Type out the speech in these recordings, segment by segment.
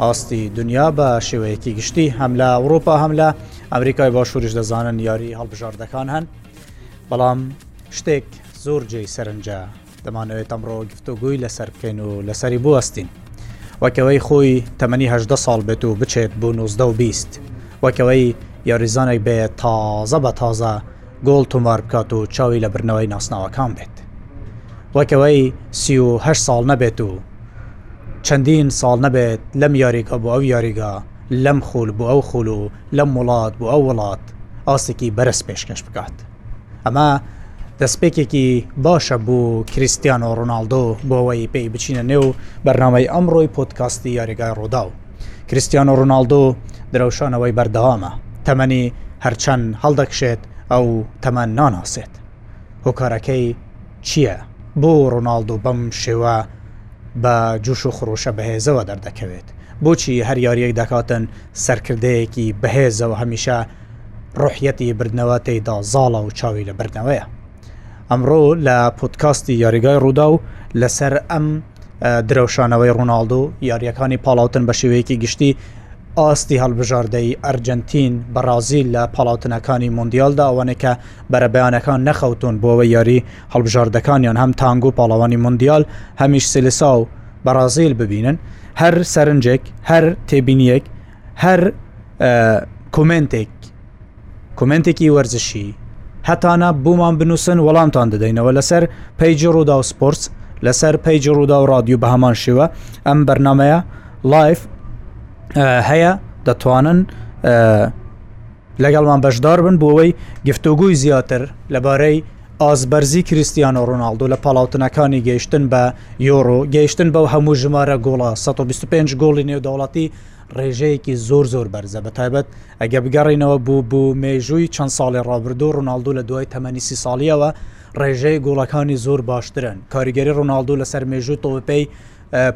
ئاستی دنیا بە شێوەیەکی گشتی هەم لە ئەوروپا هەم لە ئەمریکای باشووریش دەزانن یاری هەڵبژاردەکان هەن بەڵام شتێک زۆر جێی سەرنجە دەمانەوێت ئەمڕۆ گفتوگوی لەسەر بکەین و لەسەری بوەستین وەکەوەی خۆی تەمەنی هەدە ساڵ بێت و بچێت بۆ 19 بیست وەکەوەی یاریزانێک بێت تازە بە تازە گۆڵ تۆمار بکات و چاوی لە برنەوەی ناسناوەکان بێت وەکەوەی سیه ساڵ نەبێت و چەندین ساڵ نەبێت لەم یاریگا بۆ ئەو یاریگا، لەم خول بۆ ئەو خول و لەم وڵات بۆ ئەو وڵات ئاستێکی بەرز پێشکەش بکات. ئەمە دەستپێکێکی باشە بۆ کریسیان و ڕۆناالدۆ بۆەوەی پێی بچینە نێو بەرنمەی ئەمڕۆی پۆتکاستی یاریگای ڕووداو. کریسیان و ڕۆناالدۆ درەوشانەوەی بەردەوامە تەمەنی هەرچەند هەڵدەکشێت ئەو تەمە ناناسێت هۆکارەکەی چیە بۆ ڕۆناڵدۆ بەم شێوە بە جوش و خرۆشە بەهێزەوە دەردەکەوێت بۆچی هەر یاریەک دەکاتن سەرکردەیەکی بەهێزەوە هەمیشە ڕحیەتی بردنەوە تێدا زاڵە و چاوی لە بردنەوەیە ئەمڕۆ لە پۆتکاستی یاریگای ڕوودا و لەسەر ئەم درەوشانەوەی ڕووناالدو یاریەکانی پاڵاوتن بە شێوەیەکی گشتی ئاستی هەڵبژاردەی ئەرجنتین بەڕازیل لە پاڵاوتنەکانی مندیالدا ئەوانێکە بەرەبەیانەکان نەخەوتوون بۆ ئەوەی یاری هەڵبژاردەکانیان هەم تانگۆ پاڵەوانی مۆندیال هەمیش سیلسا و بەڕازیل ببینن هەر سەرنجێک هەر تێبینیەک هەر کۆمنتێک کۆمنتێکی وەرزشی هەتانە بۆمان بنووسن وەڵامتان دەدەینەوە لەسەر پەیجی ڕوودا و سپۆرتس لەسەر پەیجی ڕوودا و رادیو بە هەمان شێوە ئەم بەرنمەیە لایف هەیە دەتوانن لەگەڵمان بەشداربن بۆوەی گفتوگۆی زیاتر لەبارەی ئاستبەرزی کریستیانۆ رۆناڵدۆ لە پاڵاوتنەکانی گەیشتن بە یۆرۆ، گەیشتن بەو هەموو ژمارە گۆڵە، سەد و بیست و پێنج گۆڵی نێودەوڵەتی رێژەیەکی زۆر زۆر بەرزە بەتایبەت ئەگەر بگەڕێینەوە بۆ بۆ مێژووی چەند ساڵی رابردوو رۆناڵدۆ لە دوای تەمەنی سی ساڵییەوە رێژەی گۆڵەکانی زۆر باشترن کاریگەری رۆناڵدۆ لەسەر مێژووی تۆوپێی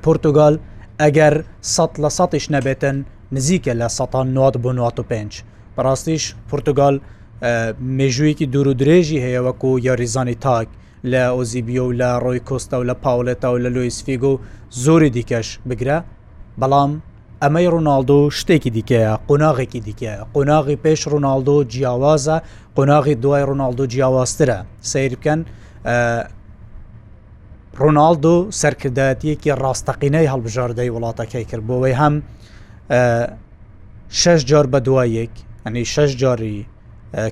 پۆرتوگال ئەگەر سەد لە سەدیش نەبێتن نزیکە لە سەتا نۆت بۆ نۆت و پێنج بەڕاستیش پورتوگال مێژوویەکی دوور و درێژی هەیە وەکو یاریزانی تاک لە ئۆزیبیۆ و لە ڕۆی کۆستا و لە پاولێتا و لە لویس فیگۆ و زۆری دیکەش بگرە بەڵام ئەمەی ڕووناالدۆ شتێکی دیکەیە قۆناغێکی دیکەیە قۆناغی پێش ڕووناالدۆ جیاوازە قۆناغی دوای ڕووناالدۆ جیاوازترە سیر بکەن ڕۆناڵدۆ سەرکردایەتیەکی ڕاستەقینەی هەڵبژاردەی وڵاتەکەی کرد بۆەوەی هەم شش جار بە دوایەک ئەنی شش جاری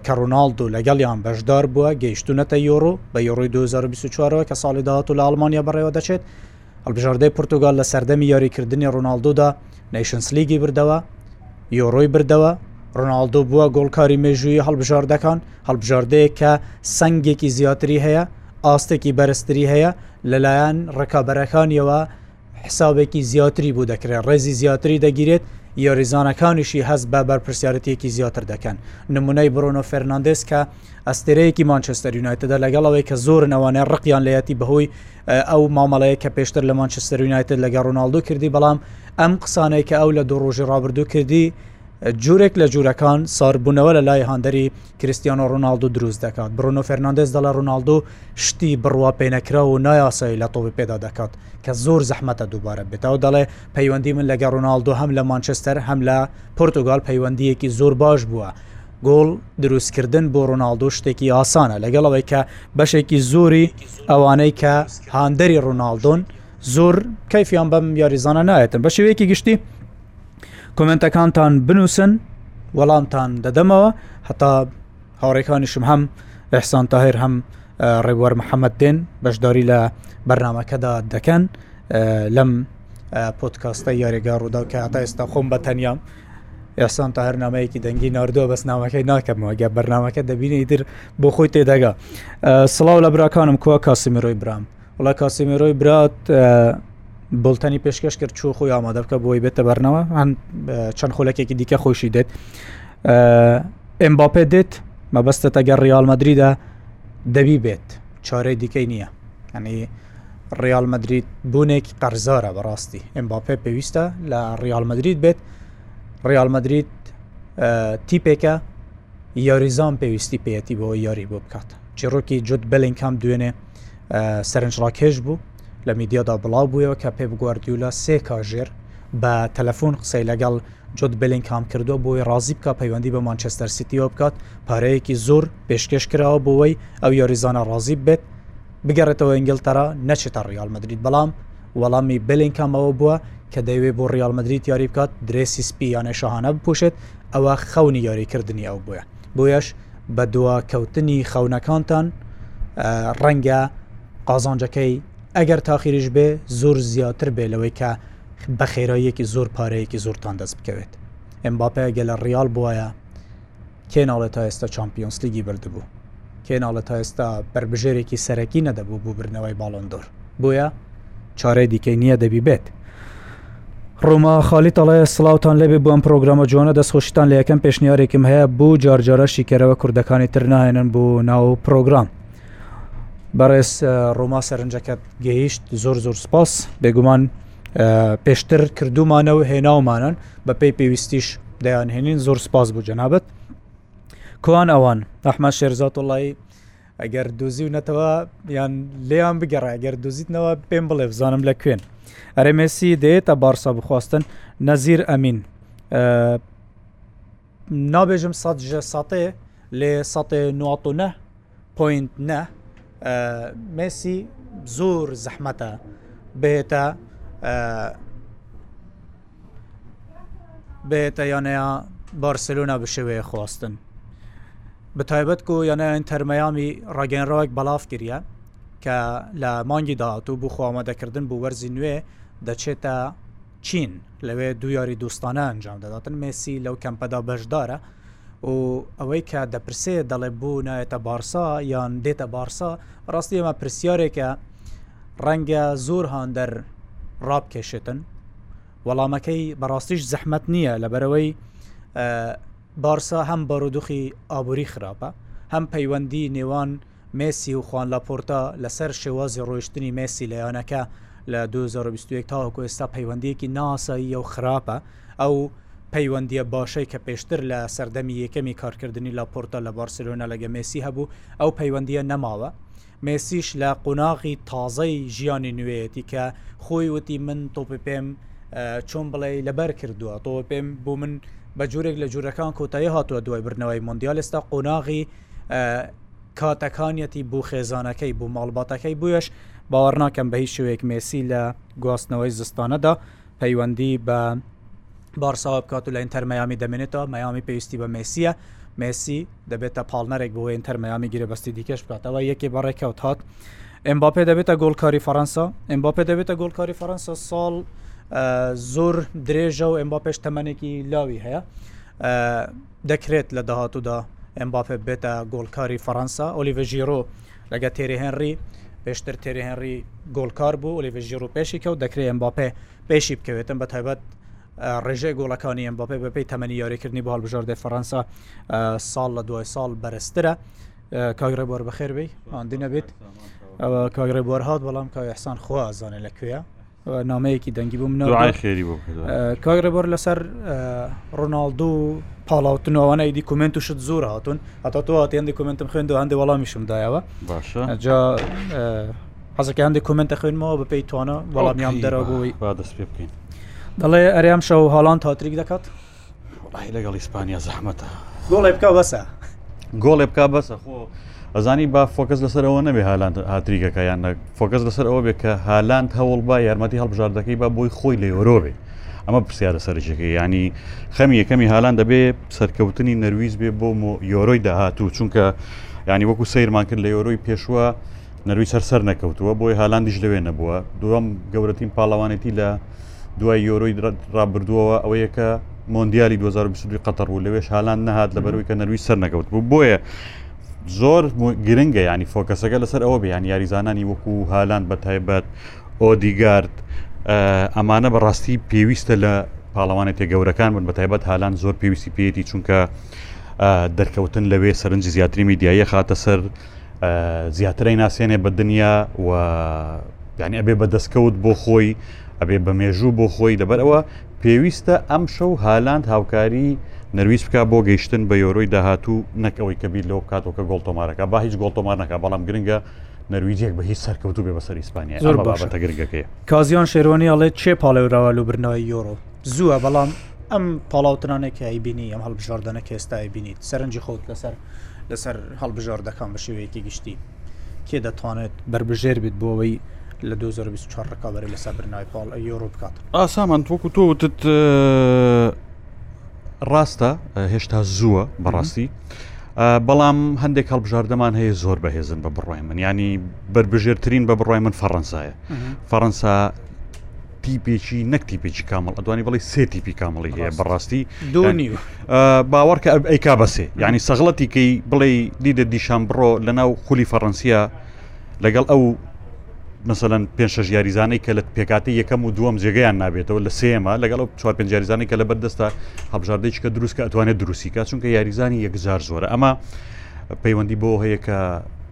کە ڕۆناالدو لەگەڵیان بەشدار بووە گەیشتونەتە یۆرۆ بە یۆڕۆی 2024ەوە کە ساڵی داهات و لە ئەڵمانیا بەڕێوە دەچێت هەڵبژاردەی پرتوگال لە سەردەمی یاریکردنی ڕۆناالدودا نەیشنسلیگی بردەوە یۆرۆی بردەوە ڕۆناالدو بووە گۆڵکاری مێژووی هەڵبژاردەکان هەڵبژاردەیە کە سنگێکی زیاتری هەیە ئاستێکی بەرزتری هەیە لەلایەن ڕکابەرەکانیەوە حسابێکی زیاتری بوو دەکرێت ڕێزی زیاتری دەگیرێت یۆریزانەکانیشی هەست بە بەرپرسیارەتێکی زیاتر دەکەن نمونەی بڕۆنۆ فەرناندز کە ئەستێرەیەکی مانچستەر یونایتدە لەگەڵ ئەوەی کە زۆر نەوانێ ڕقیان لەتی بەهۆی ئەو مامەڵەیە کە پێشتر لە مانچستەر یونایتد لەگە ڕۆناالدو کردی بەڵام ئەم قسانەی کە ئەو لە دوو ڕۆژی ڕابردوو کردی جورێک لە جوورەکان ساربوونەوە لە لای هاندەری کریستیانۆ رۆناڵدۆ دروست دەکات، برونۆ فێرناندێز دەڵێت رۆناڵدۆ شتی بڕوا پێنەکراو و نایاسایی لە تۆپی پێدا دەکات کە زۆر زەحمەتە دووبارە بێت، ئەو دەڵێت پەیوەندی من لەگەڵ رۆناڵدۆ هەم لە مانچستەر هەم لە پۆرتوگال پەیوەندییەکی زۆر باش بووە، گۆڵ دروستکردن بۆ رۆناڵدۆ شتێکی ئاسانە، لەگەڵ ئەوەی کە بەشێکی زۆری ئەوانەی کە هاندەری رۆناڵدۆن زۆر کەیفیان بەم یاریزانە نایەت، بە شێوەیەکی گشتی. کۆمنتەکانتان بنووسن وەڵامتان دەدەمەوە هەتا هاوڕێکانیشم هەم ئەحسان تاهر هەم ڕێبوار محەممەد دێن بەشداری لە بەرنمەکەدا دەکەن لەم پۆتکاستە یاریگا ڕوودا کە هەتا ئێستا خۆم بە تەنیام ئەحسان تا هەر نامەیەکی دەنگی نردووە بەس ناوەکەی ناکەمەوە گە بەرنمەکە دەبینی ئیتر بۆ خۆی تێدەگا سڵاو لە براکانم کووە کاسیمرۆی برام وڵا کاسیمێرۆی برات بڵتەنی پێشکەش کرد چوو خۆی ئامادە بکە بۆی بێتە بەرنەوە هەند چەند خولەکێکی دیکە خۆشی دێت ئەمباپێ دێت مەبەستە تەگەر ریال مەدریدا دەبی بێت چارەی دیکەی نییە ئەنی ریال مەدریت بوونێکی قەرزارە بەڕاستی ئەمباپێ پێویستە لە ریال مەدریت بێت ریال مەدریت تیپێکە یاریزان پێویستی پێەتی بۆ یاری بۆ بکات چیڕۆکی جوت بلینکام دوێنێ سەرنجڕاکێش بوو لە میدیادا بڵاو بووەوە کە پێ بگواردیولە سێ کاژێر بە تەلەفۆن قسەی لەگەڵ جۆت بلین کام کردو بۆی ڕازی بکە پەیوەندی بە مانچستەر سیتیەوە بکات پارەیەکی زۆر پێشکەش کراوە بۆەوەی ئەو یاریزانە ڕازی بێت بگەڕێتەوە ئینگلتەرا نەچێتە ڕیال مدرید بەڵام وەڵامی بلین کامەوە بووە کە دەیوێ بۆ ڕیال مدرید یاری بکات درێسی سپی یانە شەهانە بپوشێت ئەوە خەونی یاریکردنی ئەو بووە بۆیەش بە دواکەوتنی خەونەکانتان ڕەنگە قازانجەکەی ئەگەر تاخیریش بێ زۆر زیاتر بێ لەوەی کە بە خێراییەکی زۆر پارەیەکی زۆرتان دەست بکەوێت ئەم باپەیە گە لە ڕیال بواە کێ ناڵێت تا ئێستا چمپیۆنس لیگی بردبوو کێ ناڵە تا ئێستا بربژێرێکی سەرەکی نەدەبوو بۆ برنەوەی باڵندۆر بۆیە چارەی دیکەی نییە دەبی بێت ڕۆما خالی تەڵێ سڵاوان لێبێ بۆم پرۆگرامە جوانە دەستخۆشتان لە یەکەم پێشنیارێکم هەیە بۆ جارجارە شیکەرەوە کوردەکانی تر ناهێنن بۆ ناو پرۆگرام بەڕێز ڕۆما سەرنجەکەت گەیشت زۆر زۆر سپاس بێگومان پێشتر کردومانە و هێناومانن بە پێی پێویستیش دەیانهێنین زۆر سپاس بوو جەنابەت کوان ئەوان ئەحمە شێرزات وڵی ئەگەر دۆزیو نەتەوە یان لێیان بگەڕای گەر دۆزیتنەوە پێم بڵێ بزانم لە کوێن ئەرێ مێسی دێتە بارسا بخواستن نەزیر ئەمین نابێژم سە ژە ساتێ لێ ساتێ نواتۆە پوینت نە مێسی زۆر زەحمەتە بێتە بێتە یانەیە بارسێلۆنا بشێوەیە خواستن بەتایبەت و یانەیان تەرمەیامی ڕاگەنراوێک بەڵاف کردە کە لە مانگی داهاتوو بوو خۆمەدەکردن بۆ وەرزی نوێ دەچێتە چین لەوێ دو یاری دوستانە ئەنجام دەداتن مسی لەو کەمپەدا بەشدارە و ئەوەی کە دەپرسێ دەڵێ بۆ نایەتە بارسا یان دێتە بارسا ڕاستی ئەمە پرسیارێکە ڕەنگە زۆر هاندەر ڕابکێشێتن وەڵامەکەی بەڕاستیش زەحمت نییە لەبەرەوەی بارسا هەم بارودوخی ئابووری خراپە هەم پەیوەندی نێوان مێسی و خوان لاپۆرتا لەسەر شێوازی رۆیشتنی مێسی لە یانەکە لە دوو هەزار و بیست و یەک تاوەکو ئێستا پەیوەندییەکی نائاساییە و خراپە، ئەو پەیوەندییە باشەی کە پێشتر لە سەردەمی یەکەمی کارکردنی لاپۆرتا لە بارسێلۆنا لەگە مێسی هەبوو، ئەو پەیوەندییە نەماوە، مێسیش لە قۆناغی تازەی ژیانی نوێیەتی کە خۆی وتی من تۆپی پێم چۆن بڵێی لەبەر کردووە، تۆپی پێم بۆ من بە جۆرێک لە جۆرەکان کۆتایی هاتووە دوای بردنەوەی مۆندیال، ئێستا قۆناغی کاتەکانیەتی بۆ خێزانەکەی بۆ ماڵباتەکەی بویش باوەڕ ناکەم بە هیچ شوێک مێسی لە گواستنەوەی زستانەدا پەیوەندی بە بارساوە بکات و لە ئینتەر مەامی دەمێنێتەوە مەامی پێویستی بە مێسیە مێسی دەبێتە پاڵنەرێک بۆ ئینتەر مەامی گرێ بەستی دیکەش بکاتەوە یەکێ بەڕێکەوت هات ئەمباپێ دەبێتە گۆڵکاری فەەنسا ئەمباپێ دەبێتە گۆڵکاری فەەنسا ساڵ زۆر درێژە و ئەمبا پێش تەمەێکی لاوی هەیە دەکرێت لە داهاتوودا ئێمباپێ بێتە گۆڵکاری فەڕەنسا، ئۆلیڤە ژیرۆ لەگە تێری هێنری، پێشتر تێری هێنری گۆڵکار بوو، ئۆلیڤە ژیرۆ پێشی کەوت، دەکرێت ئێمباپێ پێشی بکەوێتن بە تایبەت ڕێژەی گۆڵەکانی ئێمباپێ بەپێی تەمەنی یاریکردنی بۆ هەڵبژاردەی فەڕەنسا ساڵ لە دوای ساڵ بەرزترە. کاک ڕێبوار بەخێر بێی ماندوو نەبێت کاک ڕێبوار هات بەڵام کاک ئیحسان خوا ئەزانێ لە کوێیە. نامەیەکی دەنگی بوو منەوە خێری بوو کاک ڕێبەر لەسەر ڕۆناالدو و پاڵاوتنەوەوانە ئیدی کومنت و شت زۆر هاتون هەتا تۆ هاتی هەندی کومنتم خوێن هەندی وەڵامیشم دایەوە باشە جا حەزەکە هەندێک کومنتە خوێنمەوە بە پێی توانە وەڵامیان دەرەوەی با دەست پێ بکەین دەڵێ ئەریام شەو هاڵان تاتریک دەکات وەڵاهی لەگەڵ ئیسپانیا زەحمەتە گۆڵێ بکە بەسە گۆڵێ بک بەسە خۆ ئەزانی با فۆکەس لەسەر ئەوە نەبێ هالاند هاتریگەکە یان فۆکەس لەسەر ئەوە بێ کە هالاند هەوڵ با یارمەتی هەڵبژاردەکەی با بۆی خۆی لە یۆرۆێ ئەمە پرسیارە سەرجەکە ینی خەمی یەکەمی هالان دەبێ سەرکەوتنی نەرویز بێ بۆ یۆرۆی داهاتوو چونکە ینی وەکو سیرمان کرد لە یۆرۆی پێشوە نەروی سەر سەر نەکەوتووە بۆی هالاندیش لەوێ نەبووە دووەم گەورەترین پاڵەوانێتی لە دوای یۆرۆی ڕابردووەوە ئەوەیە کە مۆندیالی 2022 قەتەڕ بوو لەوێش هالان نەهات لەبەروی کە نەروی سەر نەکەوت بوو بۆیە زۆر گرنگە ینی فۆکەسەکە لەسەر ئەوە بیان یاریزانانی وەکو هالان بە تایبەت ئۆدیگارد ئەمانە بەڕاستی پێویستە لە پاڵەوانێتی گەورەکان بن بە تایبەت هالان زۆر پێویستی پێێتی چونکە دەرکەوتن لەوێ سەرنج زیاتری میدیایە خاتە سەر زیاترەی ناسێنێ بە دنیا و یعنی ئەبێ بە دەستکەوت بۆ خۆی ئەبێ بە مێژوو بۆ خۆی لەبەر ئەوە پێویستە ئەم شەو هالاند هاوکاری نەرویج بکە بۆ گەیشتن بە یۆرۆی داهاتوو نەک ئەوەی کە بیر لەوە بکاتەوە کە گۆڵ تۆمارەکە با هیچ گۆڵ تۆمار نەکە بەڵام گرنگە نەرویجێک بە هیچ سەرکەوتو بێ بەسەر ئیسپانیا زۆر بابەتە گرنگەکەی کازیان شێرۆنی ئەڵێ چێ پاڵێوراوە لە برنەوەی یۆرۆ زووە بەڵام ئەم پاڵاوتنانێکی ئایبینی ئەم هەڵبژاردەەکە ئێستا ئایبینیت سەرنجی خۆت لەسەر لەسەر هەڵبژاردەکان بە شێوەیەکی گشتی کێ دەتوانێت بربژێر بێت بۆ ئەوەی لە 2024 ڕکابەری لەسەر برناوی پاڵ یۆرۆ بکات ئاسامان تۆکو تۆوتت ڕاستە هێشتا زووە بەڕاستی بەڵام هەندێک هەڵبژاردەمان هەیە زۆر بەهێزن بە بڕای من ینی بربژێرترین بە بڕای من فەڕەنسایە فەڕەنسا تیپێکی نەک تیپێکی کامەڵ ئەدوانی بڵی سێ تیپی کامەڵی هەیە بەڕاستی دۆنی باوەڕکە ئەب ئەیکا بەسێ ینی سەغڵەتی کەی بڵێ دیدە دیشان بڕۆ لە ناو خولی فەڕەنسیە لەگەڵ ئەو مثلەن پێ شەژ یاریزانەی کە لە پێکاتی یەکەم و دووەم جێگەیان نابێتەوە لە سێمە لەگەڵ ئەو چوار پێنج یاریزانانی کە لە بەردەستە هەبژاردەیش کە دروستکە ئەتوانێت دروستیکە چونکە یاریزانی یەکجار زۆرە ئەمە پەیوەندی بۆ هەیە کە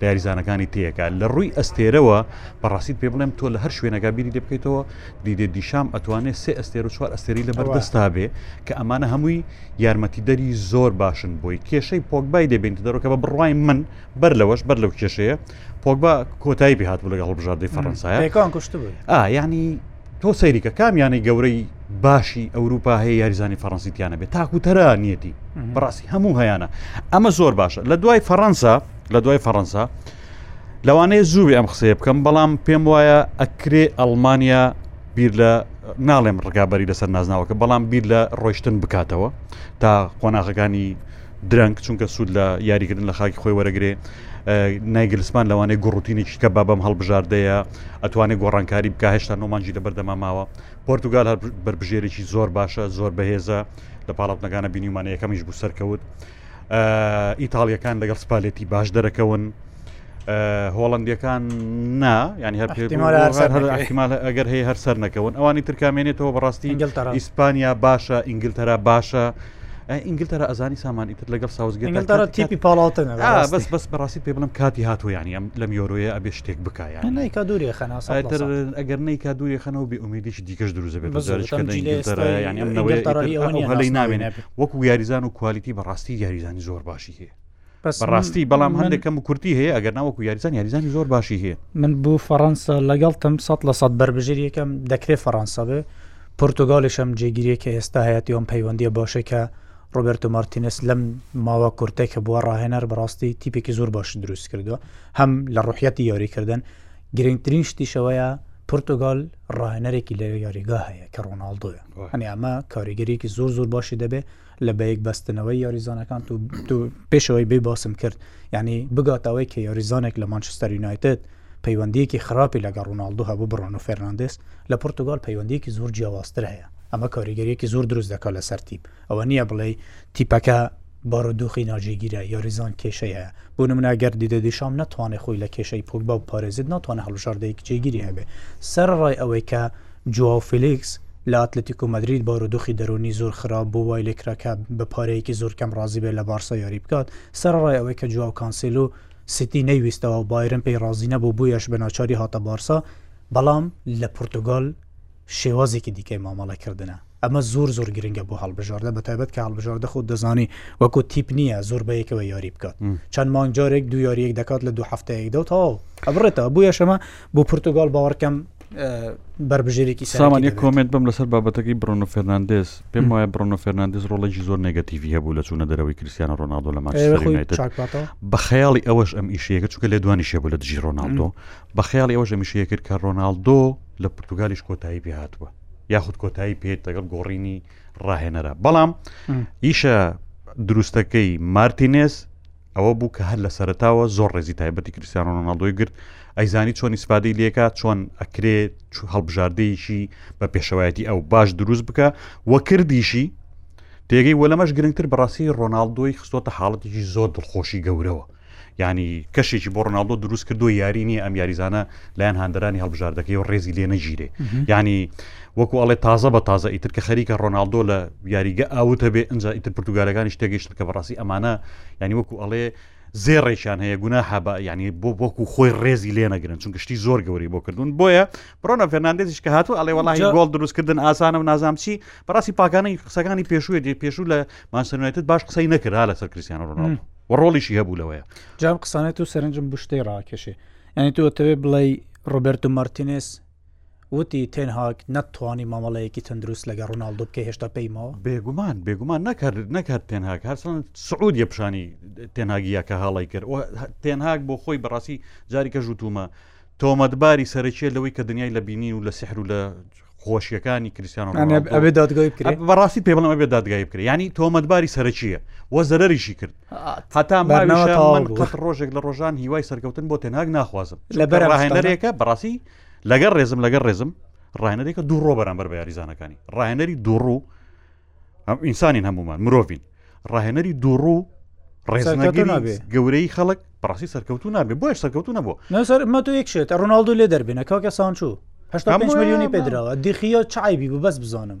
لە یاریزانەکانی تێکە لە ڕووی ئەستێرەوە بەڕاستیت پێ بڵێم تۆ لە هەر شوێنەکە بیری لێ بکەیتەوە دیدێ دیشام ئەتوانێت سێ ئەستێر و چوار ئەستێری لە بەردەستا بێ کە ئەمانە هەمووی یارمەتیدەری زۆر باشن بۆی کێشەی پۆکبای دەبێنیتە دەرەوەکە بە بڕای من بەر لەوەش بەر لەو کێشەیە پۆکبا کۆتایی پێهات بوو لەگە هەڵبژاردەی فەڕەنسایە یعنی تۆ سەیریکە کام یانەی گەورەی باشی ئەوروپا هەیە یاریزانی فەڕەنسی تیانە بێت تاکو تەرا نیەتی بڕاستی هەموو هەیەە ئەمە زۆر باشە لە دوای فەڕەنسا لە دوای فەڕەنسا لەوانەیە زووی ئەم قسەیە بکەم بەڵام پێم وایە ئەکرێ ئەڵمانیا بیر لە ناڵێم ڕگابەری لەسەر نازناوەکە بەڵام بیر لە ڕۆشتن بکاتەوە تا قۆناغەکانی درەنگ چونکە سوود لە یاریکردن لە خاکی خۆی وەرەگرێ نایگلسمان لەوانەیە گوڕوتینێکی کە با بەم هەڵبژاردەیە ئەتوانێت گۆڕانکاری بکە هێشتا نۆمانجی لە بەردەما ماوە پۆرتتوگال هەر بەربژێرێکی زۆر باشە زۆر بەهێزە لە پاڵاوتنەکانە بینیمانە یەکەمیش بوو سەرکەوت ئیتاڵیەکان لەگەڵ سپالێتی باش دەرەکەون هۆڵندیەکان نا ینی هەر پێمال ئەگەر هەیە هەر سەر نەکەون ئەوانی ترکامێنێتەوە بەڕاستی ئیسپانیا باشە ئینگلتەرا باشە ئینگلتەرا ئەزانی سامان ئیتر لەگەڵ ساوزگەتەرە تیپی پاڵاوتن بەس بەس بەڕاستی پێ بڵم کاتی هاتوویانی ئەم لەم یۆرۆیە ئەبێ شتێک بکایان نیکا دووری خەناسەتر ئەگەر نیکا دووری خەنەوە بێ ئومیدیش دیکەش دروزە بێ بەزارشکەدەرەیانی ئەم نەوەی هەڵی ناوێنێ وەکو یاریزان و کوالیتی بەڕاستی یاریزانی زۆر باشی هەیە بەڕاستی بەڵام هەندێک کەم و کورتی هەیە ئەگەر ناوەکو یاریزان یاریزانی زۆر باشی هەیە من بۆ فەڕەنسا لەگەڵتم سە لە سەد بەربژێر یەکەم دەکرێت فەڕەنسا بێ پرتتوگالیشم جێگیری کە ئێستا هەیەی ئەم پەیوەندیە باشە کە ڕۆبرت و مارتینس لەم ماوە کورتێک کە بووە ڕاهێنەر بەڕاستی تیپێکی زۆر باش دروست کردووە هەم لە ڕحەتی یاریکردن گرنگترین شتیشەوەیە پرتتوگال ڕاهێنەرێکی لە یاریگا هەیە کە ڕۆناالدۆە هەنی ئەمە کاریگەرێکی زۆر زۆر باشی دەبێت لە بەیەک بەستنەوەی یاریزانەکان تو تو پێشەوەی بێ باسم کرد یعنی بگاتە ئەوەی کە یاریزانێک لە مانچستەر یونایتد پەیوەندیەکی خراپی لەگە ڕووناالدو هەبوو بڕۆن و فەرناندز لە پرتوگال پەیوەندیەکی زۆر جیاوازتر هەیە ئەمە کاریگەریەکی زۆر دروست دەکات لەسەر تیپ ئەوە نییە بڵێ تیپەکە بارودۆخی ناجێگیرە یاریزان کێشەیە بۆ نمونە گەر دیدە دیشام ناتوانێت خۆی لە کێشەی پوگبا و پارێزت ناتوانە هەڵبژاردەیەک جێگیری هەبێ سەر ڕای ئەوەی کە جواو فیلیکس لە ئاتلەتیکۆ مەدرید بارودۆخی دەروونی زۆر خراپ بوو، وای لێکرا کە بە پارەیەکی زۆر کەم ڕازی بێت لە بارسا یاری بکات، سەرەڕای ئەوەی کە جواو کانسێلۆ سیتی نەیویستەوە و بایرن پێی ڕازی نەبوو بۆیەش بە ناچاری هاتە بارسا، بەڵام لە پورتوگال شێوازێکی دیکەی مامەڵەکردنە، ئەمە زۆر زۆر گرنگە بۆ هەڵبژاردە بەتایبەت کە هەڵبژاردە خۆت دەزانی وەکو تیپ نییە زۆر بەیەکەوە یاری بکات چەند مانگ جارێک دوو یاریەک دەکات لە دوو هەفتەیەکدا و تەواو ئەبڕێتەوە بۆیەشەمە بۆ پورتوگال باوەڕکەم بەربژێرێکی سامان یە کۆمنت بم لەسەر بابەتەکەی بڕۆنۆ فەرناندز پێم وایە بڕۆنۆ فەرناندز ڕۆڵێکی زۆر نگەتیڤی هەبوو لە چوونە دەرەوەی کریسیانە ڕۆناالدۆ لە ماچێت بە خەیاڵی ئەوەش ئەم ئیشەیەەکە چکە لە دوانی شێ بوو لە دژی ڕۆناالدۆ بە خەیاڵی ئەوەش ئەمیشەیە کرد کە ڕۆناالدۆ لە پرتتوگالیش کۆتایی پێ هاتووە یاخود کۆتایی پێت دەگەڵ گۆڕینی ڕاهێنەرە بەڵام ئیشە دروستەکەی مارتینێز ئەوە بوو کە هەر لە سەرتاوە زۆر ڕێزی تایبەتی کریسیانۆ ڕۆناڵدۆی گرت ئەیزانی چۆن ئیسفادەی لێکا چۆن ئەکرێ هەڵبژاردەیەکی بە پێشەوایەتی ئەو باش دروست بکە وەکردیشی تێگەی وە لەمەش گرنگتر بەڕاستی ڕۆناالدۆی خستۆتە حاڵەتێکی زۆر دڵخۆشی گەورەوە ینی کەشێکی بۆ ڕناالدۆ دروست کردو یاری نیە ئەم یاریزانە لایەن هاندەرانی هەڵبژاردەکەی و ڕێزی لێ نەگیرێ ینی وەکو ئەڵێ تازە بە تازە ئیتر کە خەریکە ڕۆناالدۆ لە یاریگە ئاوت هەبێ ئەنج ئیتر پرتتوگالەکانی شتێکگەشتن کە بەڕاستی ئەمانە ینی وەکو ئەڵێ زێڕێکیان هەیە گونا حەبە ینی بۆ بۆکو خۆی ڕێزی لێ نەگرن چون گشتی زۆر گەوری بۆ کردوون بۆیە بڕۆنە فەرناندێزیش کە هاتو ئەڵێ وڵی گۆڵ دروستکردن ئاسانە و نازام چی بەڕاستی پاکانەی قسەکانی پێشووە دێ پێشوو لە ماسەنوێتت باش قسەی نەکرا لەسەر کریسیان ڕۆناڵ و ڕۆڵیشی هەبوو لەوەیە جام قسانێت و سەرنجم بشتەی ڕاکێشێ ینی تۆ تەوێ بڵێ ڕۆبرت و مارتینس وتی تێن هاگ نەتتوانی مامەڵەیەکی تەندروست لەگە ڕۆناالدو بکە هێشتا پێی ماوە بێگومان بێگومان نەکرد نەکرد تێنهاک هەرسان سعود یە پیشانی تێناگیە کە هاڵی کرد تێنهاک بۆ خۆی بەڕاستی جاری کە ژوتومە تۆمەتباری سەرەکیە لەوەی کە دنیای لە بینین و لە سحر و لە خۆشیەکانی کریسیان بەڕاستی پێ بڵێ بێ دادگای بکرێت ینی تۆمەتباری سەرەکیە وە زەرریشی کرد هەتا ماویشەوە قەت ڕۆژێک لە ڕۆژان هیوای سەرکەوتن بۆ تێناک ناخوازم لەبەر ڕاهێنەرێکە بەڕاستی لەگەر ڕێزم لەگەر ڕێزم ڕاهێنەرێکە دووڕۆ بەرامبەر بە یاریزانەکانی ڕاهێنەری دووڕوو ئەم ئینسانین هەمومان مرۆڤین ڕاهێنەری دووڕوو ڕێزنەگەری گەورەی خەڵک بەڕاستی سەرکەوتو نابێ بۆش سەرکەوتو نەبوو نەسەر مە تۆ یەک شێت ڕۆناالدو لێ دەربێنە کاکە سانچوو هەشتا میلیۆنی پێدراوە دیخیە چایبی بوو بەس بزانم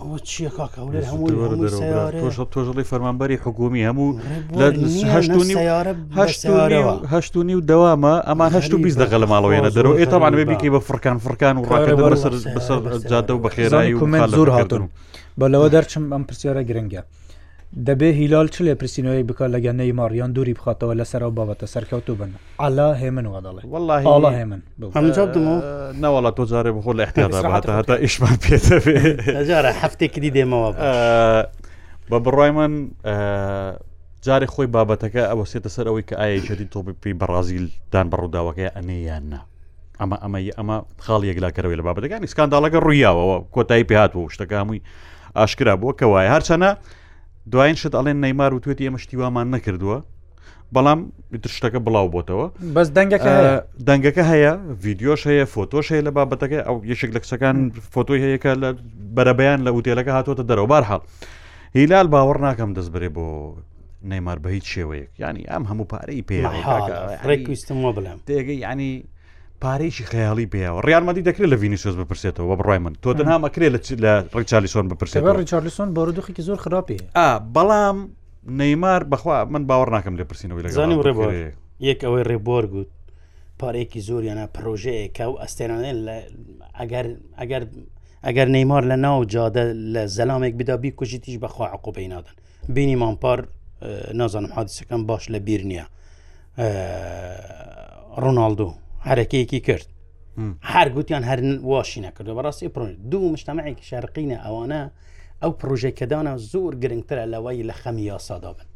ئەوە چیە کاک هەولێر هەمووی تۆژڵی فەرمانبەری حکومی هەموو هەشت و نی و دەوامە ئەمان هەشت و بیست دەقە لە ماڵەوەێنە دەرەوە ئێ تاوان بێ بیکەی بە فڕکان فڕکان و ڕاکە بەسەر جادە و بەخێرایی و زۆر هاتن بە لەوە دەرچم ئەم پرسیارە گرنگە دەبێ هیلال چ لێ پرسینەوەیەک بکات لەگە نەیمار یان دووری بخاتەوە لەسەر ئەو بابەتە سەرکەوتوو بن علا هێمن وا دەڵێ والله ئاڵا هێمن هەموو جواب دەمەوە نەوەڵا تۆ جارێ بخۆ لە احتیاطا باتە هەتا ئیشمان پێتە جارە هەفتێکی دی دێمەوە بە بڕای من جارێ خۆی بابەتەکە ئەوە سێتە سەر ئەوەی کە ئایا شەدی تۆپی پێی بەڕازیل دان بە ڕووداوەکەی ئەنێ یان نا ئەمە ئەمە ئەمە خاڵی یەکلاکەرەوەی لە بابەتەکانی سکانداڵەکە ڕوویاوەوە کۆتایی پێهات و شتەکە هەمووی ئاشکرا بووە کە وایە هەرچەنە دوایین شت ئەڵێن نەیمار و توێتی ئێمە شتیوامان نەکردووە بەڵام شتەکە بڵاو بۆتەوە بەس دەنگەکە دەنگەکە هەیە ڤیددیۆش هەیە فۆتۆش هەیە لە بابەتەکە ئەو یەکێک لە کچەکان فۆتۆی هەیەکە لە بەرەبیان لە وتێلەکە هاتوۆتە دەرەوە بارحاڵ هیلال باوەڕ ناکەم دەست برێ بۆ نەیمار بە هیچ شێوەیەک ینی ئەم هەموو پارەی پێ ڕێکویستمەوە بڵێم دێگە ینی پارەیەکی خەیاڵی پێیەوە ڕیال مەدی دەکرێت لە ڤینیسۆس بپرسێتەوە بە بڕای من تۆ تەنها مەکرێت لە ڕیچالیسۆن بپرسێت بە ڕیچارلیسۆن بۆ دخێکی زۆر خراپی بەڵام نەیمار بەخوا من باوەڕ ناکەم لە پرسینەوەی لەگەڵ ڕێبوار یەک ئەوەی ڕێبوار گوت پارێکی زۆریانە پرۆژەیەکە و ئەستێنانێن لە ئەگەر ئەگەر ئەگەر نەیمار لە ناو جادە لە زەلامێک بدا بی کوژی تیش بەخوا عقوبەی نادەن بینی مامپار نازانم حادسەکەم باش لە بیر نییە ڕۆناالدو حرەکەیەکی کرد هەر گوتیان هەر واشی نەکردو بەڕاستی پرۆ دوو مشتمەێکی شارقینە ئەوانە ئەو پرۆژێکەدانە زۆر گرنگترە لەوەی لە خەمی یاسادا بن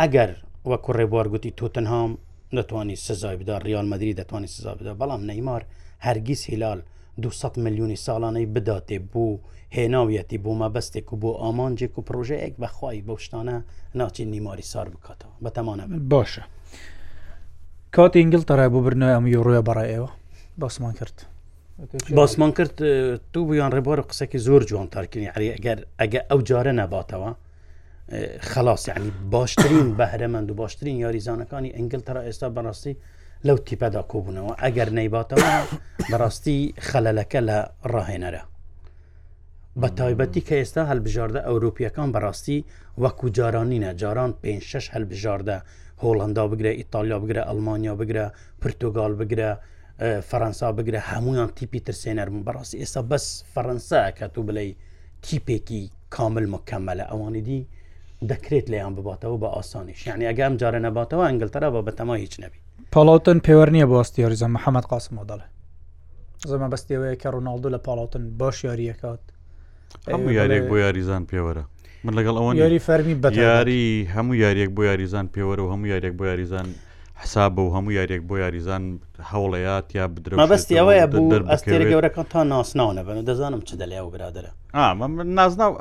ئەگەر وە کوڕێبوار گوتی تۆتنهام دەتوانانی سزای بدا ریال مدرری دەتوانانی سزا بدا بەڵام نەیمار هەرگیز هلال دوو سەد ملیونی ساڵانەی بداتێ بۆ هێناویەتی بۆ مەبەستێک و بۆ ئامانجێک و پرۆژەیەک بەخوای بەو شتانە ناچین نیماری سار بکاتەوە بەتەمانە باشە کاتی ئینگل تەڕای بۆ برنای ئەم یۆڕۆە بەڕای ئێوە باسمان کرد باسمان کرد تو بوویان ڕێبوار و قسەکی زۆر جوان تارکردنی عری ئەگەر ئەگە ئەو جارە نەباتەوە خلاص یعنی باشترین بەهرەمەند و باشترین یاریزانەکانی ئەنگلتەرا ئێستا بەڕاستی لەو تیپەدا کۆبوونەوە ئەگەر نەیباتەوە بەڕاستی خەلەلەکە لە ڕاهێنەرە بە تایبەتی کە ئێستا هەلبژاردە ئەوروپیەکان بەڕاستی وەکو جارانینە جاران پێ شش هەلبژاردە هۆڵندا بگرە ئیتالیا بگرە ئەلمانیا بگرە پرتۆگال بگرە فەەنسا بگرە هەمویان تیپی ترسێنەر بوون بەڕاستی ئێستا بەس فەەنسا کە تو بڵێ تیپێکی کامل مکەمەلە ئەوانی دی دەکرێت لەیان بباتەوە بە ئاسانیش یعنی ئەگەم جارە نەباتەوە ئەنگلتەرا بە بەتەما هیچ نەبی پاڵاوتن پێوەەر نییە بۆستی یاریزە محەممەد قاسم مۆدەڵێ زەمە بەستەوەیە کە ڕۆناالدو لە پاڵاوتن باش یاریەکەات هەموو یاریێک بۆ یاریزان پێوەرە من لەگەڵ ئەوە یاری فەرمی بە یاری هەموو یاریێک بۆ یاریزان پێوەرە و هەموو یاریێک بۆ یاریزان حساب و هەموو یاریەک بۆ یاریزان هەوڵەیە تیا بدرە مەبستی ئەوەیە بوو ئەستێری گەورەکە تا ناسناو نەبن و دەزانم چ دەلێ و برادرە نازناو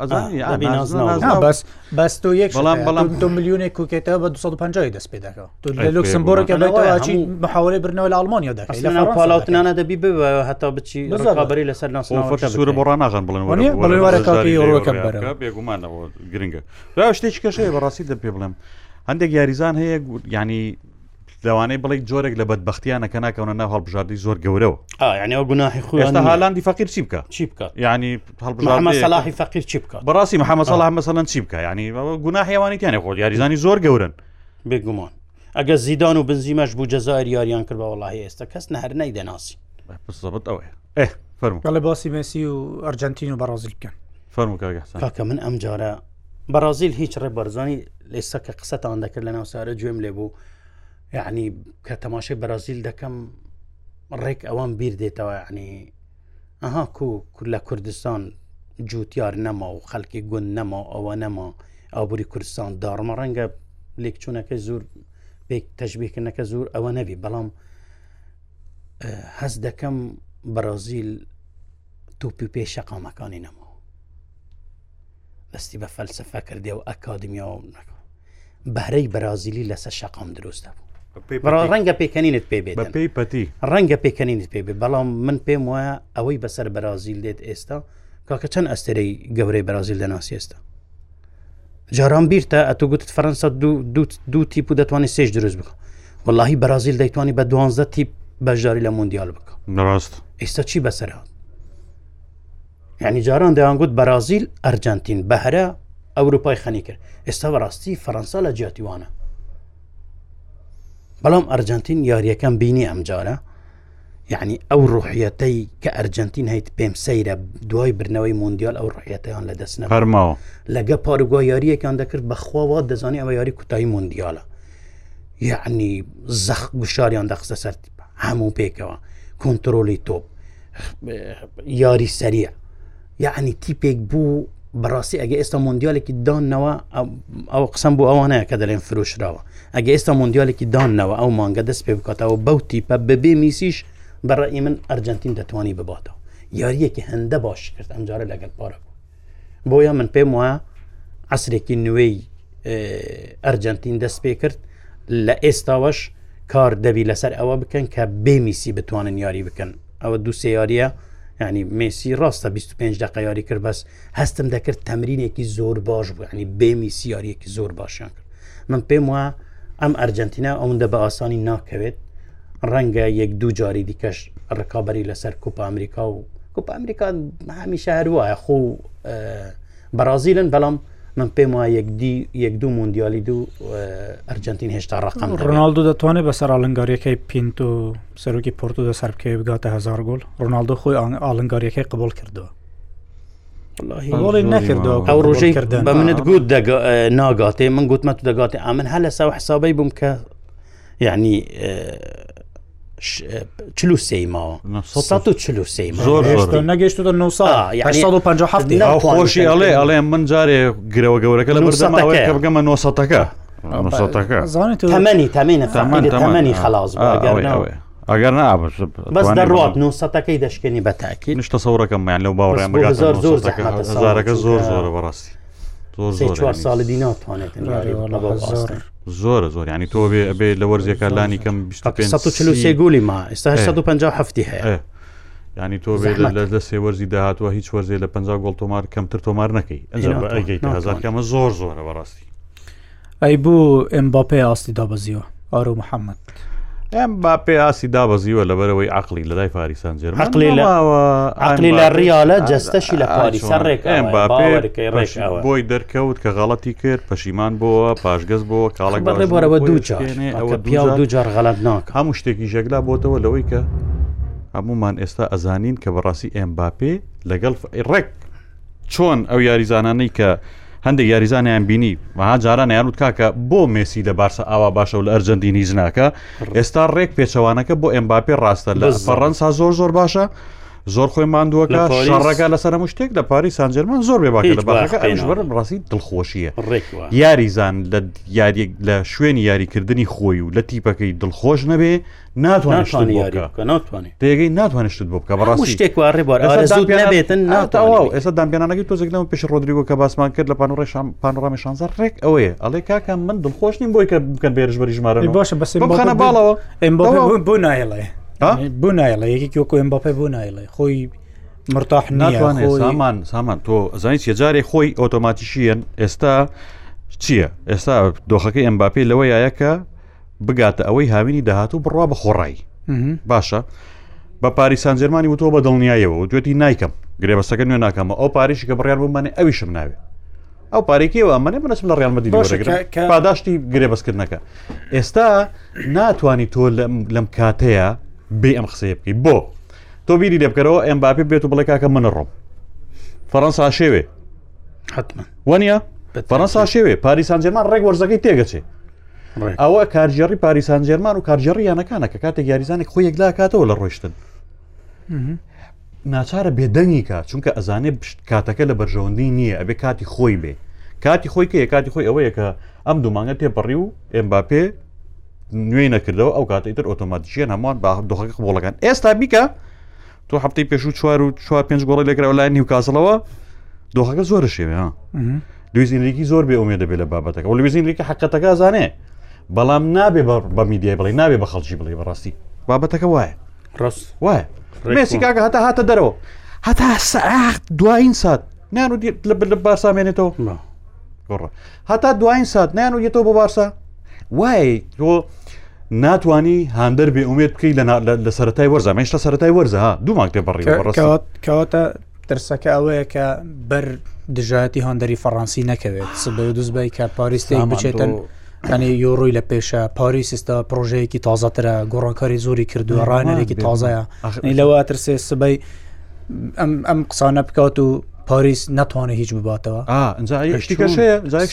بەس بەس تۆ یەک بەڵام بەڵام دو میلیونێ کوکێتەوە بە 250 دەست پێ دەکەەوە تو لە لوکسمبورگەکە بەچی محاولی برنەوە لە ئەڵمانیا دەکەی لە پاڵاوتنانە دەبی بە هەتا بچی بەری لەسەر ناسناوەر سوورە بۆ ڕناغان بڵێن بڵێ وەرەکە بێگومانەوە گرنگە برا شتێکی کەش هەیە بەڕاستی دەم پێ بڵێم هەندێک یاریزان هەیە یعنی لەوانەی بڵێک جۆرێک لە بەدبختیانە کە ناکەونە ناو هەڵبژاردی زۆر گەورەوە ئاەوە گوناحی خوێستا هالاندی فەقیر چی بکە چی بکە ینی هەڵبژاردی فەقیر چی بکە بەڕاستی محەممە سەڵام مەسەەن چی بکە ینی گوناحیوانی تیانێ خۆ یاریزانی زۆر گەورن بێگومان ئەگە زیدان و بنزیمەش بوو جەزار یاریان کرد بە وڵی ئێستا کەس نە هەر نای دەناسی بەڵێ باسی مەسی و ئەرجنتین و بەڕازیل بکەن فەرمو کاک حسن کاکە من ئەم جارە بەڕازیل هیچ ڕێ بەرزانی لێستا کە قسەتان دەکرد لە ناوسارە گوێم لێ بوو یعنی کە تەماشای بەرازیل دەکەم ڕێک ئەوان بیر دێتەوە عنی ئەها کو کورد لە کوردستان جوتیار نەما و خەڵکی گوند نەما ئەوە نەما ئابووری کوردستان داڕمە ڕەنگە لێکچوونەکە زۆر پێک تەژبیکردنەکە زۆر ئەوە نەبی بەڵام هەست دەکەم بەرازیل توپی پێ شەقامەکانی نەمەوە دەستی بە فەلسفە کردێ و ئەکادمیا و نەکە بەرەی بەرازیلی لەسەر شەقام دروستە بوو ڕەنگە پێکەنینت پێ بێت پێی پەتی ڕەنگە پێکەنینت پێ بێت بەڵام من پێم وایە ئەوەی بەسەر بەرازیل دێت ئێستا کاکە چەند ئەستێرەی گەورەی بەرازیل دەناسی ئێستا جاران بیرتە ئەتو گوتت فەرەنسا دوو تیپ و دەتوانانی سێش دروست بکە واللهی بەرازیل دەیتوانی بە دوانزە تیپ بەشداری لە مندیال بکە نەڕاست ئێستا چی بەسەرات یعنی جاران دەیانگوت بەرازیل ئەرجنتین بەهرە ئەوروپای خەنی کرد ئێستا بەڕاستی فەەنسا لە جیاتیوانە بەڵام ئەرجنتین یاریەکەم بینی ئەم جارە یعنی ئەو ڕوحەتەی کە ئەرجنتین هەیت پێم سەیرە دوای برنەوەی مۆندیال ئەو ڕحەتیان لە دەستنە هەرماوە لەگە پارگوای یاریەکان دەکرد بەخواوە دەزانانی ئەوە یاری کوتایی مۆندیالە یعنی زەخ گوشاریان دەخستە سەر هەموو پێکەوە کۆنتترۆلی تۆپ یاری سەریە یعنی تیپێک بوو بەڕاستی ئەگە ئێستا مۆندیالێکی دانەوە ئەو قسم بۆ ئەوانەیە کە دەرێن فرۆشراوە ئەگە ئێستا مۆندیالێکی دانەوە ئەو مانگە دەست پێ بکاتەوە بەو تیپە بەبێ میسیش بەڕی من ئەرجنتین دەتوانی بباتەوە یاریەکی هەندە باش کرد ئەمجارە لەگەل پارە بۆیە من پێم وایە عسرێکی نوێی ئەرجەنتین دەست پێ کرد لە ئێستاوەش کار دەبی لەسەر ئەوە بکەن کە بێ میسی بتوانن یاری بکەن ئەوە دوو سیاریە ینی مسی ڕاستە 25 دقه یاری کرد بەس هەستم دەکرد تەمرینێکی زۆر باش بوو ینی بێ میسی یاریەکی زۆر باشیان کرد من پێم وە ئەم ئەرجنتینا ئەوەندە بە ئاسانی ناکەوێت ڕەنگە یەک دوو جاری دیکەش ڕکابی لەسەر کوپ ئەمریکا و کوپ ئەمریکا هەمیشە هەروایە خۆ بەرازیلن بەڵام من پێم وایە یەک دی یەک دوو مۆندیالی دوو ئەرجنتین هێشتا ڕقم ڕۆناالدو دەتوانێت بەسەر ئالنگاریەکەی پینت و سەرۆکی پۆرتو دە سەر بکەوێت بگاتە هزار گۆل ڕۆناالدو خۆی ئالنگاریەکەی قبول کردووە نەکردەوە ئەو ڕۆژەی کردن بە منت گوت ناگاتێ من گوتمە تو دەگاتێ ئەمن هەلەسا حسابەی بووم کە یعنی چلو سێی ماوە چلو سێ زۆر نەگەشت خۆشی ئەڵێ ئەڵێ من جارێ گرەوە گەورەکە لە بەرزەماوەی کە بگەمە نۆسەتەکە تەمەنی تەمەنی تەمەنی خلاص ئەگەر نابش بەس دەڕات نوسەتەکەی دەشکێنی بە تاکی نیشتە سەورەکەمیان لەو باوەڕیان بگات زۆر زۆر زارەکە زۆر زۆرە بەڕاستی زۆر ساڵی دی ناتوانێت زۆرە زۆر ینی تۆ بێ ئەبێ لە وەرزێکە لانی کەم 25 گولی ما ئستا 1950 هەیە ینی تۆ لە سێ وەرزی داهاتوە هیچ وەرزێ لە 50 گۆڵ تۆمار کەمتر تۆمار نەکەی ئەزارکەمە زۆر زۆرە بەڕاستی ئەی بوو ئەم باپی ئاستی دابەزیوە ئارو محەممەد ئەمباپێ ئاستی دابەزیوە لەبەرەوەی عقلی لە لای فاریسان جێرمانلی لە ڕیالە جستەشی لە پاریسە بۆی دەرکەوت کە غەڵەتی کرد پەشیمان بۆە پاشگەز بۆ کاڵک بەڕێبەرەوە دووجار غەڵەت ناک هەموو شتێکی ژەگلا بۆتەوە لەوەی کە هەمومان ئێستا ئەزانین کە بەڕاستی ئەمباپێ لەگەڵ ڕێک چۆن ئەو یاریزانانەی کە هەندێک یاریزانیان بینی وها جاران یانوت کاکە بۆ مسی لە بارسە ئاوا باشە و لە ئەرجەندین هیچ ناکە ئێستا ڕێک پێچەوانەکە بۆ ئەمباپێ ڕاستە لە فەڕەنسا زۆر زۆر باشە زۆر خۆی ماندووەکە شڕەکە لەسەر مشتێک لە پاری سانجەرمان زۆر بێ باکە لە باخەکە ئەوش بەرم ڕاستی دڵخۆشیە یاریزان لە یاریێک لە شوێنی یاریکردنی خۆی و لە تیپەکەی دڵخۆش نەبێ ناتوانانی پێگەی ناتوانشت بۆ بکە بەڕاستی شتێک وارێ بۆ نابێتن ناتەواو ئێستا دامپێنانەکەی تۆزێکەوە پێش ڕۆدریگۆ کە باسمان کرد لە پان ڕێشان پانڕامی شانزە ڕێک ئەوەیە ئەڵێ کاکە من دڵخۆش نیم بۆی کە بکەن بێرش بەری ژمارە باشە بەسێ بخەنە باڵەوە بۆ نایڵێ بۆ نایڵێ یەکێکی وەکو ئەم بەپێ بۆ نایڵێ خۆی مرتاح ناتوانێت سامان سامان تۆ زانانی چێجارێک خۆی ئۆتۆماتیشیەن ئێستا چییە ئێستا دۆخەکەی ئەمباپی لەوە یایەکە بگاتە ئەوەی هاوینی داهاتوو بڕوا بە خۆڕایی باشە بە پاریسان جەرمانی وتۆ بە دڵنیایەوە و دوێتی نایکەم گرێبەستەکە نوێ ناکەمە ئەو پاریشی کە بڕیان بمانێ ئەویشم ناوێ ئەو پارێکیەوە ئەمەێ بەسم لە ڕیان مەدیگرێت پاداشتی گرێبەستکردنەکە ئێستا ناتانی تۆ لەم کاتەیە بێ ئەم قسەیە بکەیت بۆ تۆ بیری لێ بکەرەوە ئەم باپی بێت و بڵێ کاکە منە ڕۆم فەەنسا شێوێ حتمما وەنیە فەەنسا شێوێ پاریسان جێمان ڕێک وەرزەکەی تێگەچێ ئەوە کارژێڕی پاریسان جێرمان و کارژێڕی یانەکانە کە کاتێک یاریزانێک خۆ یەکلا کاتەوە لە ڕۆشتن ناچارە بێدەنگی کا چونکە ئەزانێ کاتەکە لە بەرژەوەندی نییە ئەبێ کاتی خۆی بێ کاتی خۆی کە کاتی خۆی ئەوەیە کە ئەم دومانگە تێپەڕی و ئێمباپێ نوێی نەکردەوە ئەو کاتە ئیتر ئۆتۆماتیشیان هەمووان با دۆخەکە قوڵەکان ئێستا بیکە تۆ هەفتەی پێشوو چوار و چوار پێنج گۆڵی لەگرەوە لای نیو کاسڵەوە دۆخەکە زۆرە شێوێ لویز ئینریکی زۆر بێ ئومێدە بێ لە بابەتەکە و لویز ئینریکی حقەتەکە زانێ بەڵام نابێ بە میدیای بڵێ نابێ بە خەڵکی بڵێ بەڕاستی بابەتەکە وایە ڕست وایە مێسی کاکە هەتا هاتە دەرەوە هەتا سەعات دوایین سات نیان و لە بەر لە بارسامێنێتەوە گۆڕە هەتا دوایین سات نیان و یێتەوە بە بارسا وای تۆ ناتوانانی هاندەر بێ ئومێت بکەیت لە سەتای وەرزە مێشتە سەتای وەرزە دوو ماکتێ بەڕی کەواتە ترسەکە ئەوەیە کە بەر دژایەتی هاندەری فەڕەنسی نەکەوێت سبەی و دوزبای کە پاریستی بچێتن ئەنێ یۆڕۆی لە پێشە پاریسیستا پرۆژەیەکی تازەترە گۆڕانکاری زۆری کردووە ڕانەرێکی تازایە لەوە ترسێ سبەی ئەم قسانە بکات و پاریس ناتوانێت هیچ بباتەوە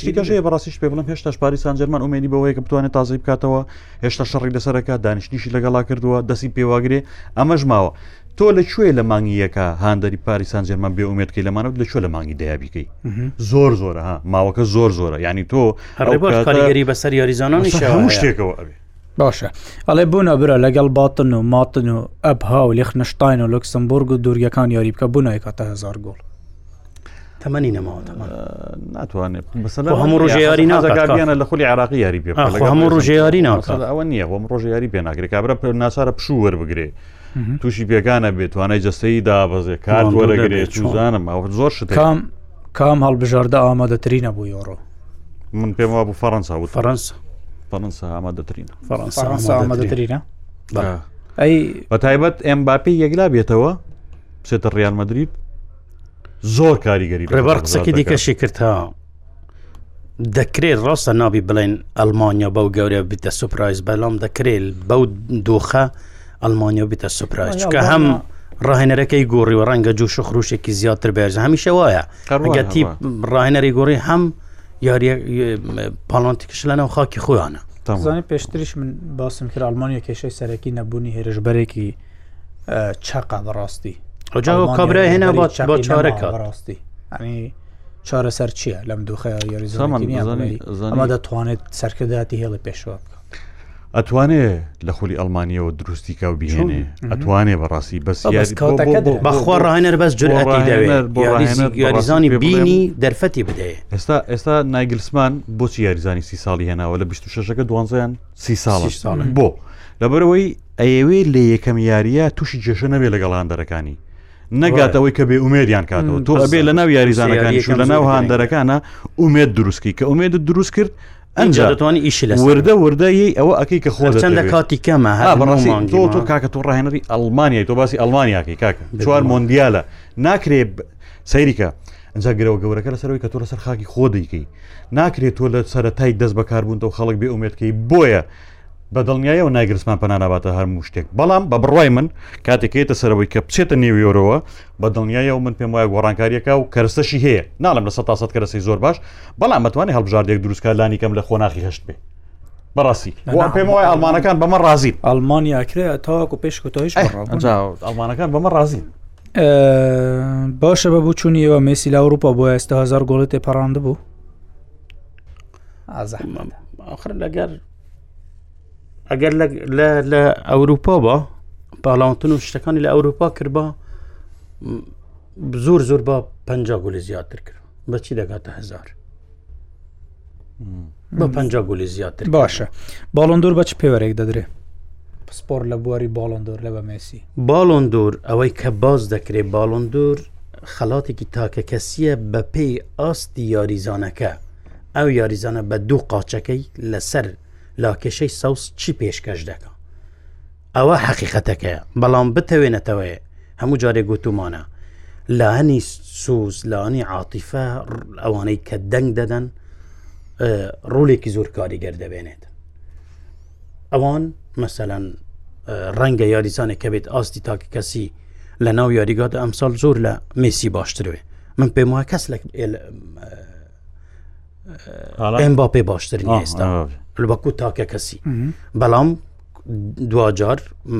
شتیکەشەیە بەڕاستیش پێ بڵم هێشتاش پاریسان جەرمان ئومێنی بەوەیە کە بتوانێت تازی بکاتەوە هێشتا شەڕی لەسەرەکە دانیشتنیشی لەگەڵا کردووە دەستی پێواگرێ ئەمەش ماوە تۆ لە کوێ لە مانگی یەکە هاندەری پاری سانجێرمان بێ ئومێت کەی لەمانەوە لە کوێ لە مانگی دەیا بیکەی زۆر زۆرە ها ماوەکە زۆر زۆرە ینی تۆ هەڕێبەرگەری بەسەر یاریزانان هەموو شتێکەوە ئەوێ باشە ئەڵێ بوونا برا لەگەڵ باتن و ماتن و ئەبها و لێخنشتاین و لوکسمبورگ و دوورگەکان یاری بکە بوو نایکاتە هزار گۆڵ تەمەنی نەماوە تەمان ناتوانێت هەموو ڕژێیاری نازگاردیانە لە خولی عراقی یاری پێ هەموو ڕژێیاری ناکە ئەوە نییە هۆم ڕۆژێیاری پێ ناگرێت کابرا ناچارە پشوو وەربگرێ تووشی پێکانە بێت توانای جستەی دابەزێ کار وەرەگرێت چوزانم ئەو زۆر شت کام کام هەڵبژاردە ئامادەترینە بوو یۆڕۆ من پێم وا بوو فەڕەنسا و فەرەنسا فەرەنسا ئامادەترینە فەرەنسا ئامادەترینە ئەی بە تایبەت ئەم باپی یەکلا بێتەوە بچێتە ڕیان مەدرید زۆر کاریگەری ڕێبەر قسەکی دیکەشی کرد ها دەکرێ ڕاستە نابی بڵێن ئەلمانیا بەو گەورە بتە سوپرایز بەڵام دەکرێت بەو دۆخە ئەلمانیا بتە سوپرایز چکە هەم ڕاهێنەرەکەی گۆڕی و ڕەنگە جوش و خروشێکی زیاتر بێژ هەمیشە وایە ڕگەتی ڕاهێنەری گۆڕی هەم یاریە پاڵانتیکش لەناو خاکی خۆیانە زانانی پێشتریش من باسم کرد ئەلمانیا کێشەی سەرەکی نەبوونی هێرشبەرێکی چقە بەڕاستی ئەوجا کابرای هێنا بۆ چارە کات ڕاستی ئەنی چارەسەر چییە لەم دوخە یاریزانمە دەتوانێت سەرکرداتی هێڵی پێشوە بکە ئەتوانێ لە خولی ئەلمانیەوە دروستی کا و بهێنێ ئەتوانێ بەڕاستی بەس بەخوا ڕاهێنەر بەس جرئەتی دەوێتیزانی بینی دەرفەتی بدەێ ئێستا ئێستا نایگلسمان بۆچی یاریزانی سی ساڵی هێناوە لە 26ەکە دوانزیان سی ساڵە بۆ لەبەرەوەی ئەیەوێ لە یەکەم یاریە تووشی جێشە نەبێ لەگەڵ هاندەرەکانی نەگاتەوەی کە بێ ئومێدیان کاتەوە تۆ ئەبێ لە ناو یاریزانەکانیش لە ناو هاندەرەکانە ئومێد دروستکی کە ئومێد دروست کرد ئەنجا دەتوانانی ئیش لە وردە وردەیە ئەوە ئەکەی کە خۆ چەندە کاتی کەمە هەڕاستی تۆ تۆ کاکە تۆ ڕاهێنەری ئەلمانیای تۆ باسی ئەلمانیاکەی کاکە چوار مۆندیالە ناکرێ سەیریکە ئینجا گرەوە گەورەکە لەسەر ئەوەی کە تۆ لەسەر خاکی خۆ دەیکەی ناکرێت تۆ لە سەرەتای دەست بەکاربوونەوە خەڵک بێ ئومێدکەی بۆیە بە دڵنیایەوە نایگرسمان پەناناباتە هەرموو شتێک بەڵام بە بڕای من کاتێکێتە سەرەوەی کە بچێتە نێویۆرەوە بە دڵنیایەوە من پێم وایە گۆڕانکاریەکە و کەرسەشی هەیە ناڵم لە سە تاسەد کەرەسی زۆر باش بەڵام مەتوانێت هەڵبژاردێک دروستکە لانی کەم لە خۆناخی هەشت بێ بەڕاستی وان پێم وای ئەلمانەکان بەمە ڕازی ئەلمانیاکرێت تاواکو پێش کۆتایش ئەلمانەکان بەمە ڕازی باشە بە بوو چوونی ئێوە مێسی لە ئەوروپا بۆ ئێستا هزار گۆڵی تێپەڕاند بوو ئاخر لەگەر ئەگەر لە ئەوروپا بە پاڵاوتن و شتەکانی لە ئەوروپا کرد بە زۆر زۆر بە پ گولی زیاتر کرد بەچی دەگاتە هزار بە پنج گولی زیاتر باشە باڵندور بە چ پێوەرێک دەدرێ پسپۆر لە بواری باڵندور لە بە مێسی باڵندور ئەوەی کە باز دەکرێت باڵندور خەڵاتێکی تاکە کەسیە بە پێی ئاستی یاریزانەکە ئەو یاریزانە بە دوو قاچەکەی لەسەر لاکێشەی سەوز چی پێشکەش دەکە ئەوە حەقیقەتەکەیە بەڵام بتەوێ نەتەوەێ هەموو جارێ گوتومانە لانی سوز لانی عاتیفە ئەوانەی کە دەنگ دەدەن ڕولێکی زۆر کاریگەر دەبێنێت ئەوان مەسەەن ڕەنگە یاریزانێک کە بێت ئاستی تاکی کەسی لە ناو یاریگات ئەمساڵ زۆر لە مسی باشتروێ من پێم وایە کەس لە ئەم باپێ باشتر ئێستا بەکو تاکە کەسی بەڵام دواجار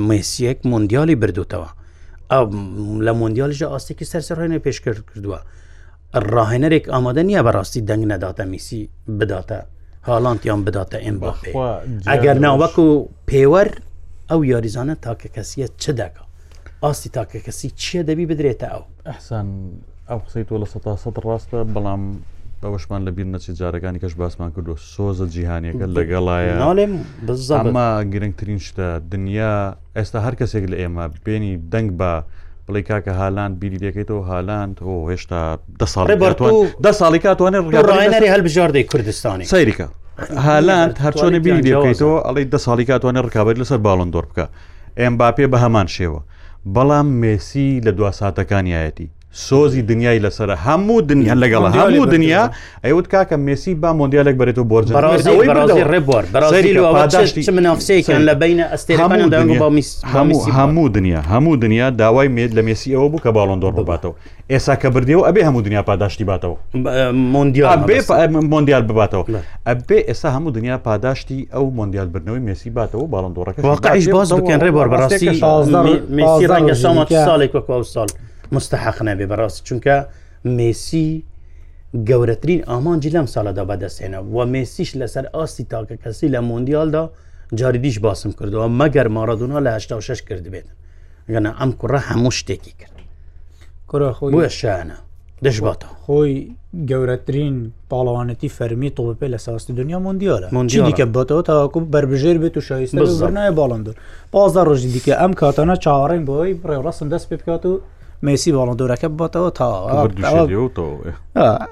مێسیەک مۆندیالی بردوتەوە لە مۆندیالژە ئاستێکی سەرسەرهێنە پێشکرد کردووە ڕاهێنەرێک ئامادە نییە بەڕاستی دەنگ نەداتە میسی بداتە هاڵانتیان بداتە ئەم باخوا ئەگەر ناوەکو پێوەر ئەو یاریزانە تاکە کەسیە چ دەکات ئاستی تاکەکەسی چییە دەبی بدرێتە ئەو ئەحسان ئەو قسەی تۆ لە سە سە ڕاستە بەڵام بەوەشمان لە بیر نەچێت جارەکانی کەش باسمان کردو سۆزە جیهانیەکە لەگەڵایە ناڵێم بزانمە گرنگترین شتە دنیا ئێستا هەر کەسێک لە ئێمە بێنی دەنگ بە بڵی کاکە هالاند بیری دەکەیتەوە هالاند هۆ هێشتا ده ساڵ ده ساڵی کاتوانێت ڕێنەری هەلبژاردەی کوردستانی سەیریکە هالاند هەرچۆنە بیری دەکەیتەوە ئەڵی ده ساڵی کاتوانێت ڕکابێت لەسەر باڵندۆر بکە ئێمباپێ بە هەمان شێوە بەڵام مێسی لە دوا ساتەکانیایەتی سۆزی دنیای لەسرە هەموو دنیا لەگەڵ هەموو دنیا ئەیوت کاکە مێسی با مۆندیالێک بەرێت و بۆرج منافسەیەکیان لە بینە ئەستێرەکان هەموو دنیا هەموو دنیا داوای مێت لە مێسی ئەوە بوو کە باڵندۆ ڕباتەوە ئێسا کە بردیەوە ئەبێ هەموو دنیا پاداشتی باتەوە مۆندیال بباتەوە ئەبێ ئێستا هەموو دنیا پاداشتی ئەو مۆندیال بردنەوەی مێسی باتەوە باڵم دۆڕەکە واقعیش باز بکەن ڕێ بەڕاستی مێسی ڕەنگە ساڵ ساڵێک وەکو ساڵ مستحق نەبێ بەڕاست چونکە مێسی گەورەترین ئامانجی لەم ساڵەدا بەدەستێنە و مێسیش لەسەر ئاستی تاکە کەسی لە مۆندیالدا جاریدیش باسم کردەوە مەگەر ماڕدونا لە 6 کردبێت گەنا ئەم کوڕە هەموو شتێکی کرد کوڕە خۆی بۆە شانە دەشباتە خۆی گەورەترین پاڵەوانەتی فەرمی تۆ پێ لە ساست دنیا مندیالە مندی دیکە بەتەوە تاواکو بەربژێر بێت و شایست بزانایە باڵندر پازە ڕۆژی دیکە ئەم کاتانە چاوەڕێن بۆی ڕێوڕاستم دەست پێ بکات و مسی باڵندۆرەکە باتەوە تا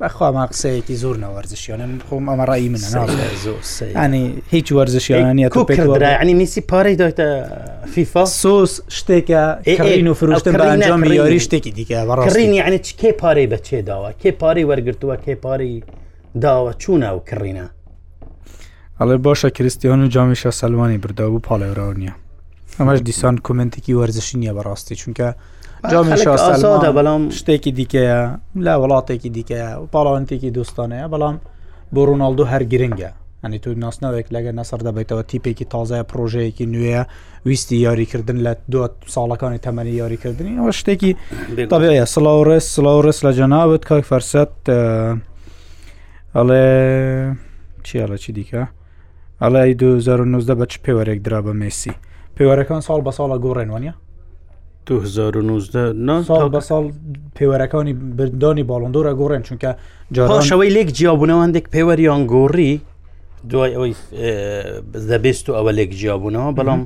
بەخوا ما قسەیەکی زۆر ناوەرزشیانە من خۆم ئەمە ڕای منە ینی هیچ وەرزشیانە تۆکردرانی میسی پارەی دایتە فیفا سۆس شتێکە کڕین و فرۆشتن بە ئەنجام یاری شتێکی دیکە بەڕڕین یعنی کێ پارەی بە چێ داوە کێ پارەی وەرگتووە کێ پارەی داوە چوونە و کڕینە ئەڵێ باشە کریسیان و جامی شە سەلمانی برداو و پاڵێوراو نییە ئەمەش دیسان کومنتێکی وەرزشی نییە بەڕاستی چونکە ئازادە بەڵام شتێکی دیکەیە لا وڵاتێکی دیکەیە و پاڵاوانتێکی دۆستانەیە بەڵام بۆ ڕووناالدو هەر گرنگە ئەنی تو ناسنەوەێک لەگە نەسەر دەبێتەوە تیپێکی تازای پرۆژەیەکی نوێە ویستی یاریکردن لە دو ساڵەکانی تەمەنی یاریکردنی ئەوە شتێکی بێتەبەیە سلااو ڕێز سلااو ڕێز لە جەناوت کاک فەرسەت ئەڵێ چیاڵە چی دیکە ئەڵی 2009 بە چ پێوەرێک درا بە مێسی پێوەرەکان ساڵ بە ساڵە گۆڕێن وانە 2009 ساڵ بە ساڵ پێوەرەکانی بردانی باڵندۆرە گۆڕێن چونکە جارشەوەی لێک جیابوونەوەندێک پێوەریان گۆڕی دوای ئەوەی دەبێست و ئەوە لێک جیابوونەوە بەڵام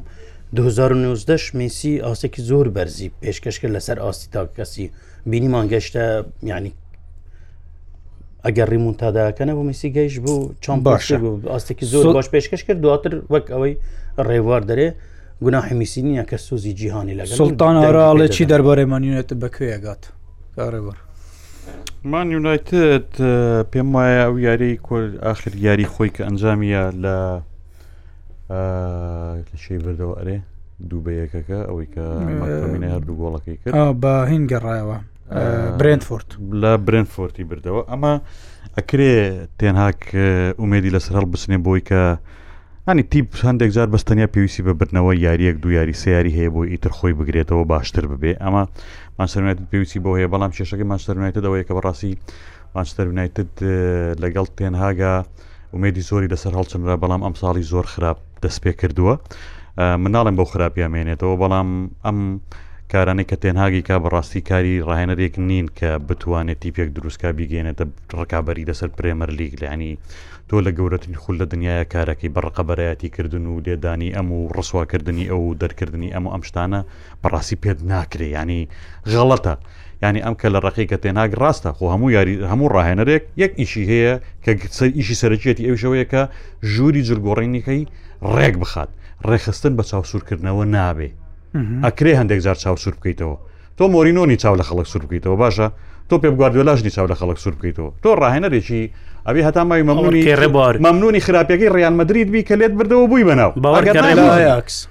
2009 میسی ئاسێکی زۆر بەرزی پێشکەشکرد لەسەر ئاستی تاکەسی بینیمان گەشتە ینی ئەگەر ڕیمونتاداکەنە بۆ میسی گەیش بوو چۆن باشە ئاستێکی زۆر باش پێشکەش کرد دواتر وەک ئەوەی ڕێوار دەرێ گوناحی میسی نییە کە سوزی جیهانی لە سلتان ئاراڵێ چی دەربارەی مانیونێت بەکوێگات کارەوەر مان یونایتد پێم وایە ئەو یاری کۆل ئاخر یاری خۆی کە ئەنجامیە لە شەی بردەوە ئەرێ دوو بە یەکەکە ئەوەی کە هەردوو گۆڵەکەی کرد بە هین گەڕایەوە برێنفۆرد لە برێنفۆرتی بردەوە ئەمە ئەکرێ تێنهاک ئومێدی لەسەر هەڵبسنێ بۆی کە ئەنی پیپ هەندێک جار بەستەنیا پێویستی بە بردنەوە یاریەک دو یاری سیاری هەیە بۆ ئیتر خۆی بگرێتەوە باشتر ببێ ئەمە ماسەرونایت پێویستی بۆ هەیە بەڵام کێشەکە ماسەرونایتەوەیە کە بەڕاستی ماستەرونایتد لەگەڵ تێنهاگە ئومێدی زۆری لەسەر هەڵچنرا بەڵام ئەم ساڵی زۆر خراپ دەست پێ کردووە مناڵم بەو خراپیا مێنێتەوە بەڵام ئەم کارانەی کە تێنهاگی کا بەڕاستی کاری ڕاهێنەرێک نین کە بتوانێت تیپێک دروستکە بیگەێنێتە ڕکابی لەسەر پرێمەر لیگ لەنی تۆ لە گەورەترین خول لە دنیاە کارەکەی بە ڕقەبەرایەتی کردن و لێدانی ئەم و ڕسواکردنی ئەو و دەرکردنی ئەم و ئەم شتانە بەڕاستی پێت ناکرێ ینی غەڵەتە ینی ئەم کە لە ڕقی کە تێناگ ڕاستە خۆ هەموو یاری هەموو ڕاهێنەرێک یەک ئیشی هەیە کە سەر ئیشی سەرەکیەتی ئەو شەوەیە کە ژووری جرگۆڕینیکەی ڕێک بخات ڕێخستن بە چاوسورکردنەوە نابێ ئەکرێ هەندێک جار چاوسور بکەیتەوە تۆ مۆرینۆنی چاو لە خەڵک سور بکەیتەوە باشە تۆ پێ بگواردوێلاشنی چاو لە خەڵک سور بکەیتەوە تۆ ڕاهێنەرێکی ئەوی هەتا ماوی مەمنونی ڕێبار مەمنونی خراپەکەی ڕیان مدرید بی کە لێت بردەوە بووی بەناو باوەکس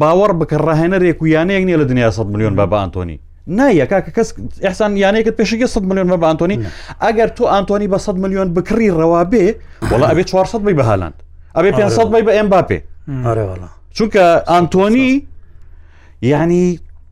باوەڕ بکە ڕاهێنەرێک و یانەیەک نیە لە دنیا 100 میلیۆن بە بە ئەنتۆنی نایە کاکە کەس ئەحسان یانەیەکت پێشگە 100 میلیۆن بە ئەنتۆنی ئەگەر تۆ ئەنتۆنی بە 100 میلیۆن بکڕی ڕەوا بێ وڵا ئەبێ 400 بی بەهالاند ئەبێ 500 بی بە ئەم باپێ چونکە ئەنتۆنی یعنی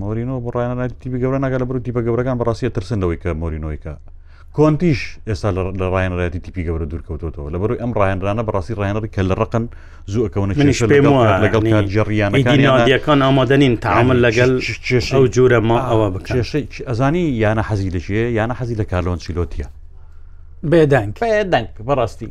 مۆرینۆ بۆ ڕایانە تیبی گەورە ناگە لە بەر تیپە گەورەکان بەڕاستە ترسن لەوەی کە مۆرینۆیکە کۆنتیش ئێستا لە ڕایەنڕێتی تیپی گەورە دوورکەوتەوە لە بەروی ئەم ڕاهێنرانە بەڕاستی ڕێنەڕی کە لە ڕقن زوو ئەەکەونە لەگەڵ جێڕیانەکان ئامادەنین تامل لەگەل کێشە و جورە ما ئەوە بکێشە ئەزانی یانە حەزی لەکێ یانە حەزی لە کارلۆن چیلۆتیە بێدەنگ بێدەنگ بەڕاستی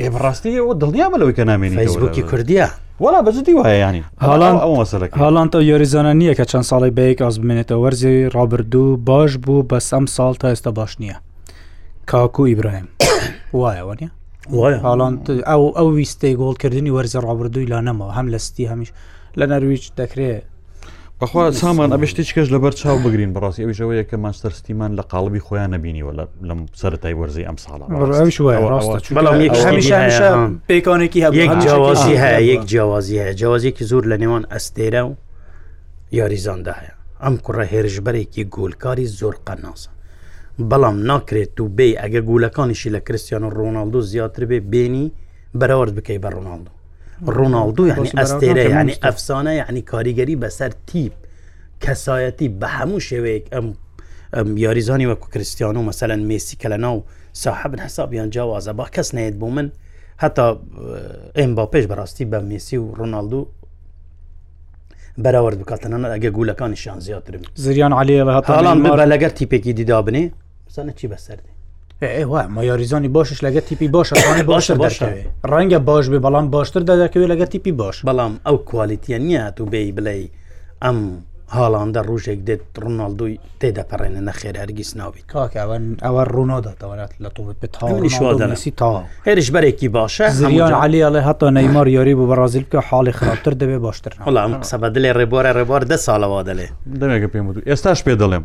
ئێ بەڕاستی ئەوە دڵنیامە لەوەی کە نامێنی فەیسبوکی کوردیا وڵا بەجدی وایە ینی هاڵان ئەو مەسەلەک هاڵان ئەو یۆریزانە نییە کە چەند ساڵی بەیەک ئاز بمێنێتە وەرزی ڕابردوو باش بوو بەس ئەم ساڵ تا ئێستا باش نییە کاکو ئیبراهیم وایەوە نیە وایە هاڵان ئەو ئەو ویستەی گۆڵکردنی وەرزی ڕابردووی لا نەمەوە هەم لە ستی هەمیش لە نەرویج دەکرێت بەخوا سامان ئەبێ شتی چکەش لەبەر چاو بگرین بەڕاستی ئەوی ژەوەیە کە ماستەرستیمان لە قاڵبی خۆیان نبینیوە لە لەم سەرای وەرزی ئەم ساڵە پێکانێکی هەبووجیوازی هەیە یەک جیاوازی هەیە جیاوازێکی زۆر لە نێوان ئەستێرە و یاریزاندا هەیە ئەم کوڕە هێرشبەرێکی گۆلکاری زۆر قەناسە بەڵام ناکرێت و بێ ئەگە گولەکانیشی لە کرسیان و ڕۆناالدو زیاتر بێ بێنی بەراورد بکەی بە ڕۆناالدو ڕۆناالدو یعنی ئەستێرە یعنی ئەفسانە یعنی کاریگەری بەسەر تیپ کەسایەتی بە هەموو شێوەیەک ئەم یاریزانی وەکو کریسیان و مەسەەن مێسی کە لە ناو ساحبن حسابیان جیاوازە با کەس نێت بۆ من هەتا ئەم با پێش بەڕاستی بە مێسی و ڕۆناالدو بەراورد بکاتەنە ئەگە گولەکانیشان زیاترن زریان عالیە بە هەتاڵان بە لەگەر تیپێکی دیدا بنێ بزانە چی بەسەر دێ ما یاریزانی باشش لەگە تیپی باشە توانێت باشتر دەشتەوێت ڕەنگە باش بێ بەڵام باشتر دەدەکەوێت لەگە تیپی باش بەڵام ئەو کوالیتە نییە تو بێ بڵێ ئەم هاڵاندە ڕژێک دێت ڕووناڵدوی تێدەپەڕێنە نەخێر هەرگیز ناویت کاکەوەن ئەوە ڕووناداتەوەات لە تۆ بتاسی تا هێرش بەرێکی باشە زریان علی ئەڵێ هەتا نەیمار یاری بۆ بەڕازیل بکە حاڵی خراپتر دەبێ باشتر وڵام قسە بە دلێ ڕێبوارە ڕێبوار دە ساڵەوە دەلێ دەمێکە پێم و ئێستاش پێ دەڵێم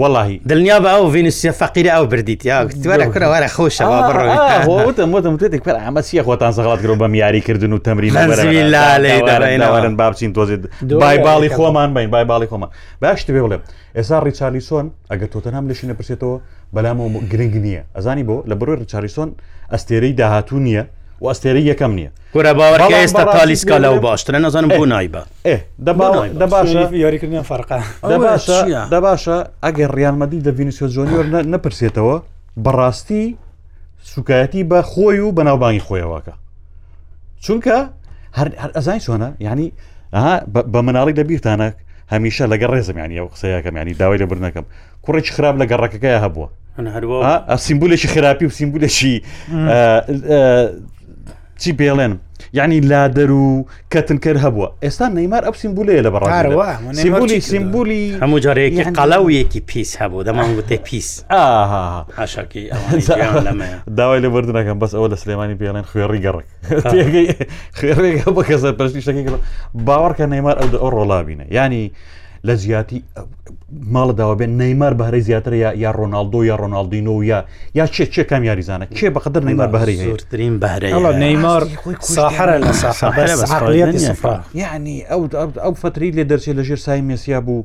وەڵاهی دڵنیا بە ئەو ڤینسیە فەقیرە ئەو بردیت یاوەرە کورە وەرە خۆشە ئەمە چیە خۆتان سەغڵات گرۆ بەم یاریکردن و تەمرینەوەرن بابچین تۆزی بای باڵی خۆمان بین بای باڵی خۆمان باشت بێ بڵێ ئێسا ڕیچارلیسۆن ئەگەر تۆتەنام لەشی نەپرسێتەوە بەلامەوە گرنگ نییە ئەزانی بۆ لە بڕۆی ڕیچارلیسۆن ئەستێرەی داهاتوو نییە و ئەستێرە یەکەم نییە کورە باوەرکە ئێستا تالیسکا لەوە باشترە نەزانم بۆ نایبە یاریکردنیان فەرقا دە باشە ئەگەر ڕیانمەدی دە ڤینسیۆ جۆنیۆر نەپرسێتەوە بەڕاستی سوکایەتی بە خۆی و بەناوبانگی خۆیەوەکە چونکە هەر ئەزای چۆنە ینی بە مناڵی دەبیرتانە هەمیشە لەگە ڕێزم ینی ئەو قسەیەکەم ینی داوای لە برنەکەم کوڕێکی خراپ لە گەڕەکەکەی هەبووە سیمبولێکی خراپی و سیمبولێکی چی پێڵێن یعنی لادەر و کەتنکەر هەبووە ئێستا نەیمار ئەو سیمبولەیە لە بەڕارەوە سیمبولی سیمبولی هەموو جارەیەکی قەڵاویەکی پیس هەبوو دەمان وتێ پیس داوای لە بردنەکەم بەس ئەوە لە سلێمانی پێڵێن خوێڕی گەڕک خوێڕێگە بە کەسە پشتی شتەکەی باوەڕکە نەیمار ئەو ئەو ڕۆڵابینە ینی لە جیاتی ماڵە داوا بێن نەیمار بەهرەی زیاتر یا یا ڕۆناالدۆ یا ڕۆناالدینۆ یا یا چێ چێ کام یاریزانە چێ بەقدر نەیمار بەهری هەیەترین بەهرە نەیمار ساحرە لە ساحرە ینی ئەو ئەو فتری لێ دەرچێت لە ژێر سای مێسیا بوو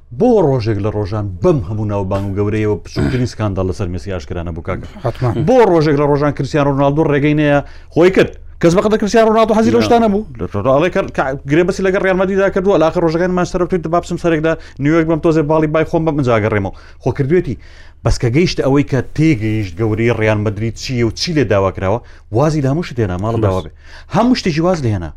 بۆ ڕۆژێک لە ڕۆژان بەم هەموو ناوبانگ و گەورەیەوە بچووترین سکاندال لەسەر مسی ئاشکرانە بوو کاکە بۆ ڕۆژێک لە ڕۆژان کریسیان ڕۆناالدۆ ڕێگەی نەیە خۆی کرد کەس بەقدە کریسیان ڕۆناالدۆ حەزی لەشتانە بوو گرێ بەسی لەگە ڕێمەدیدا کردووە لاخ ڕۆژەکان ماسەر تویت بابسم سەرێکدا نیوەک بەم تۆزێ باڵی بای خۆم بە منجاگەڕێمەوە خۆ کردوێتی بەسکە گەیشت ئەوەی کە تێگەیشت گەوری ڕیان مدرری چیە و چی لێ داواکراوە وازی لە هەموو شتێنا ماڵ داوا بێ هەموو شتێکی واز لێنا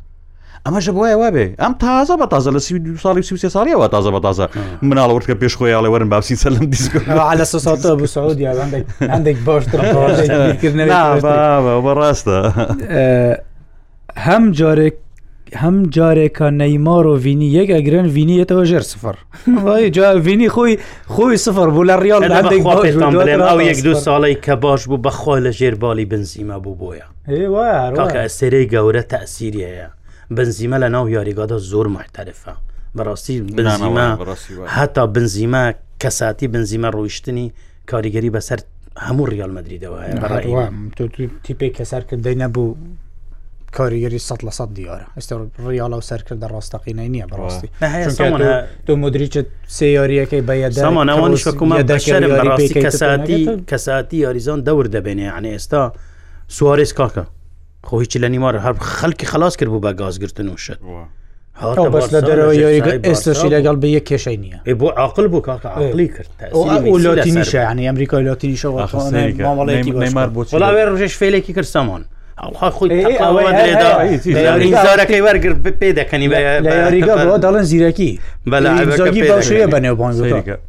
ئەمەش بواە وابێ ئەم تازە بە تازە لە سی دو ساڵی سی ساڵیەوە تازە بە تازە مناڵ وردکە پێش خۆیاڵێ وەرن باسی سەر لەم دیسکە لە سەسەڵتە بە سعودی هەندێک باشتر بەڕاستە هەم جارێک هەم جارێکە نەیمار و ڤینی یەک ئەگرن ڤینیەتەوە ژێر سفر ڤینی خۆی خۆی سفر بوو لە ڕیال ئەو یەک دو ساڵی کە باش بوو بەخۆ لە ژێر باڵی بنزیمە بوو بۆیە کاکە ئەستێرەی گەورە تاسیری هەیە بنزیمە لە ناو یاریگادا زۆر محتەرفە بەڕاستی بنزیمە هەتا بنزیمە کەساتی بنزیمە ڕۆیشتنی کاریگەری بەسەر هەموو ریال مدریدەوە تیپێک کە سەرکردەی نەبوو کاریگەری سە لە سە دیارە ئێستا ڕیاڵە و سەرکردە ڕاستەقینەی نییە بەڕاستی تۆ مدریچە سێیاریەکەی بەیەدامانەوەشکومە دەشێت کەساتی کەساتی یاریزان دەور دەبێنێ یعنی ئێستا سوارێز کاکە خۆ هیچ لە نیمارە هەر خەڵکی خلاص کرد بوو بە گازگرتن و شت بەس لە دەرەوە ئێستاشی لەگەڵ بە یە کێشەی نییە ئێ بۆ عقل بۆ کاکە عقلی کرد لاتینیشانی ئەمریکا لاتینیشەوەڵاوێ ڕژێش فێلێکی کرد سامان ئەوها خۆیزارەکەی وەرگر پێ دەکەنی بە یاریگە بۆ دەڵێن زیرەکی بەلاگی بەڵشەیە بەنێو بۆنزەکە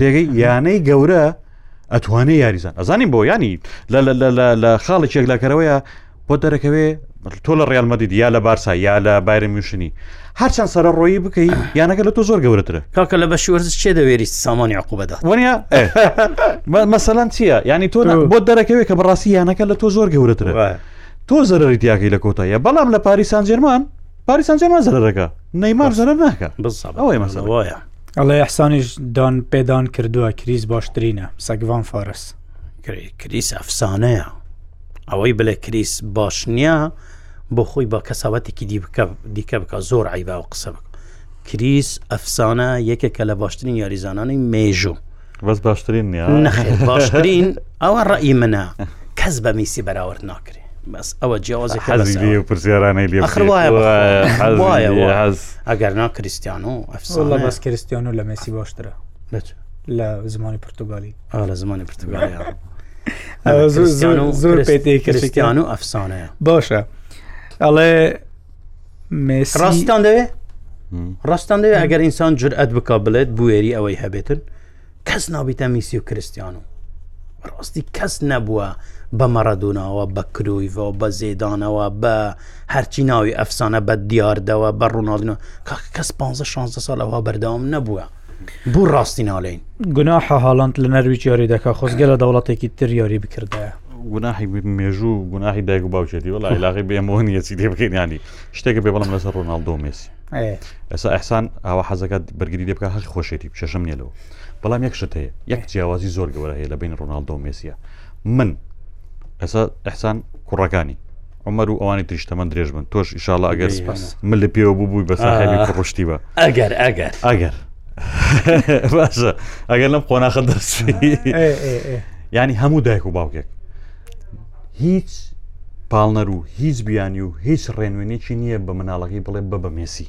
پێگەی یانەی گەورە ئەتوانێ یاریزان ئەزانی بۆ ینی لە خاڵی چێکلاکەرەوەیە بۆ دەرەکەوێ تۆ لە ڕیال مەدید یا لە بارسا یا لە بایرە میوشنی هەرچەند سەر ڕۆیی بکەی یانەکە لە تۆ زۆر گەورەترە کاکە لە بەشی وەرز چێ دەوێری سامانی عقوبەدا وەنیا مەسەلەن چییە ینی تۆ بۆ دەرەکەوێت کە بەڕاستی یانەکە لە تۆ زۆر گەورەترە تۆ زەرری دیاکەی لە کۆتاییە بەڵام لە پاریسان جێرمان پاریسان جێمان زەرەکە نەیمان زەرەر ناکە بەڵ ئەوەی مەسەوەە ئەڵێ ئەحسانیش دان پێدان کردووە کریس باشترینە سەگڤان فارس کریس ئەفسانەیە ئەوەی بلێ کریس باش نییە بۆ خۆی بە کەساوەتێکی دی بکە دیکە بکە زۆر عیبا و قسە بکە کریس ئەفسانە یەکێکە لە باشترین یاریزانانی مێژوو بەس باشترین نیە نەخێر باشترین ئەوە ڕئی منە کەس بە میسی بەراورد ناکرێ بەس ئەوە جیاوازی حەزی و پرسیارانەی لێ ئەگەر نا کریسیان و ئەفسڵە بەس کریسیان و لە مسی باشترە لە زمانی پرتوگالی لە زمانی پرتگالی زۆر پێ کریسیان و ئەفسانەیە باشە ئەڵێ ڕاستان دەوێ ڕاستان دەوێ ئەگەر ئینسان جورئەت بک بڵێت بوێری ئەوەی هەبێتن کەس نابیتە میسی و کرستیان و ڕاستی کەس نەبووە بە مەڕەدوناوە بە کرۆیڤەوە بە زێدانەوە بە هەرچی ناوی ئەفسانە بە دیاردەوە بە ڕووناڵنەوە کاک کەس 15 16 ساڵ ئەوها بەردەوام نەبووە بوو ڕاستی ناڵین گوناحە هاڵند لە نەرویج یاری دەکە خۆزگە لە دەوڵەتێکی تر یاری بکردایە گوناحی مێژوو گوناحی دایک و باوچێتی وڵ عیلاقی بێمەوە نیەتی دێ بکەینانی شتێکە بێ بەڵم لەسەر ڕۆناالدۆ مێسی ئێسا ئەحسان ئاوا حەزەکەت بەرگری لێ بکە هەر خۆشێتی بچەشم نیە لەوە بەڵام یەک شت هەیە یەک جیاوازی زۆر گەورە هەیە لە بین ڕۆناالدۆ مێسیە من ئەسا ئەحسان کوڕەکانی عومەر و ئەوانی تریش تەمەن درێژ بن تۆش ئیشاڵە ئەگەر سپاس من لە پێوە ببووی بە ساحێبی کوڕشتی بە ئەگەر ئەگەر ئەگەر باشە ئەگەر لەم قۆناخە دەست ینی هەموو دایک و باوکێک هیچ پاڵنەر و هیچ بیانی و هیچ ڕێنوێنێکی نییە بە مناڵەکەی بڵێ بە بە مێسی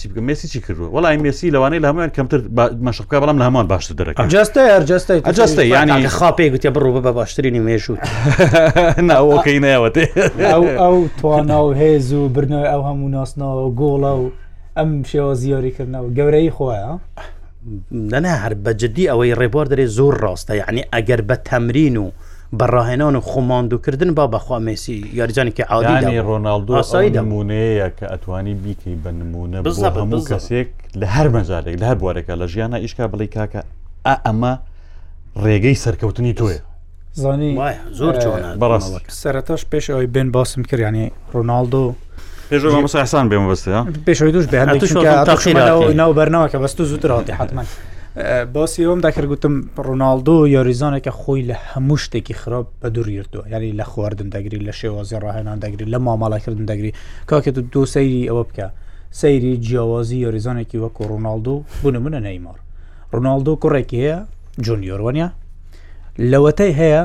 چی بکەم مێسی چی کردووە وەڵای مێسی لەوانەیە لە هەمووان کەمتر با- مەشق بکە بەڵام لە هەمووان باشتر دەرەکە جەستەی هەر جەستەی تو جەستەی، تەنیشت یعنی- تاکە خوا پێی گوتێ بڕۆ ببە باشترینی مێژووت ناوەکەی نەیەوەتێ ئەو ئەو توانا و هێز و برنەوەی ئەو هەموو ناسناوە و گۆڵە و ئەم شێوازی یاریکردنەوە گەورەی خۆیە نەنا هەر بە جددی ئەوەی ڕێبوار دەێ زۆر ڕاستە یعنی ئەگەر بە تەمرین و بەڕاهێنان و خۆماندووکردن با بەخوا مێسی یاریجانێکی عادی ڕۆناالدو ئاسایی دەمونەیە کە ئەتوانی بیکەی بە نمونە بزە هەموو کەسێک لە هەر مەجارێک لە هەر بوارێکە لە ژیانە ئیشکا بڵی کاکە ئەمە ڕێگەی سەرکەوتنی تۆیە زانی زۆر بەڕاست سەرتاش پێش ئەوی بێن باسم کرد ینی ڕۆناالدۆ پێشسان بێمە بەستە پێشەوەی دوش بێن ناو بەرناوەکە بەست و زووتراتی حتممە باسی ئەوم داکرد گوتم ڕۆناالدۆ یاریزانێکە خۆی لە هەموو شتێکی خراپ بە دوورگرتووە یاری لە خواردن دەگری لە شێوازی ڕاهێنان دەگری لە مامەڵەکردن دەگری کاکێت و دۆ سەیری ئەوە بکە سەیری جیاوازی یاریزانێکی وەکو ڕۆناالدۆ بوونە منە نەیمار ڕۆناالدۆ کوڕێکی هەیە جۆنیۆروانە لەوەتەی هەیە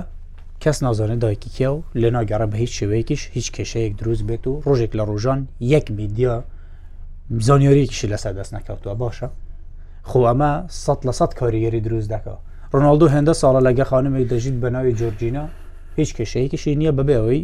کەس نازانێت دایکی کێ و لە ناگەڕە بە هیچ شێوەیەکیش هیچ کێشەیەک دروست بێت و ڕۆژێک لە ڕۆژان یەک میدیا زانیۆریەکیشی لەسەر دەست نەکەوتووە باشە خۆ ئەمە سە لە سە کاریگەری دروست دەکەەوە ڕۆناالدو هێندە ساڵە لەگە خانمێک دەژیت بە ناوی جۆرجینا هیچ کێشەیەکیشی نییە بەبێەوەی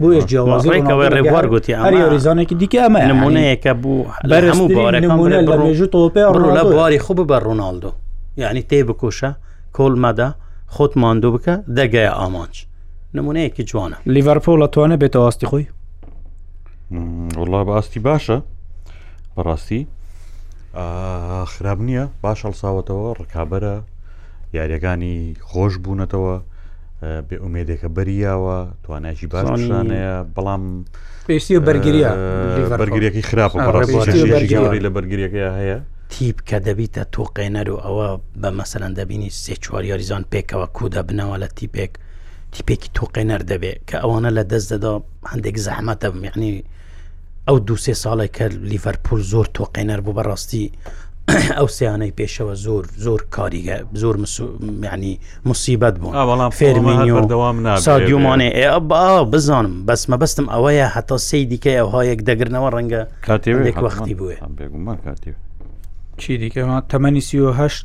بۆیە جیاوازی ڕێکەوەی ڕێبوار گوتی ئەریزانێکی دیکە ئەمە نمونەیەکە بوو بەرەمو بارەکەمێژو تۆپێ ڕۆلا بواری خوب بە ڕووناالدۆ یعنی تێ بکوشە کۆل مەدا خۆت ماندوو بکە دەگەیە ئامانج نمونەیەکی جوانە لیڤەرپۆ لە توانە بێتە ئاستی خۆی وڵا بە ئاستی باشە بەڕاستی خراپ نییە باش هەڵساوەتەوە ڕکابەرە یاریەکانی خۆش بوونەتەوە بێ ئومێدێکە بەریاوە توانایکی باش پیشانەیە بەڵام پێشتی بەرگریە بەرگریەکەی خراپە بەڕێ لە بەرگریەکە هەیە تیپ کە دەبیتە تۆقێنەر و ئەوە بە مەسەرەن دەبینی سێ چوار یاریزان پێکەوە کودا بنەوە لە تیپێک تیپێکی تۆقێنەر دەبێت کە ئەوانە لە دەست دەدا هەندێک زەحمەتە میعنی ئەو دو سێ ساڵێک کە لیڤەرپول زۆر تۆقێنەر بوو بەڕاستی ئەو سیانەی پێشەوە زۆر زۆر کاریگە زۆر میانی مصیبەت بوون بەڵام فێرمیدەوام سادیومانێ بزانم بەس مەبەستم ئەوەیە هەتا سی دیکە ئەوهایەک دەگرنەوە ڕەنگە کاتێک وەختی بووێ بێگومان کاتێ چی دیکە تەمەنی سیهشت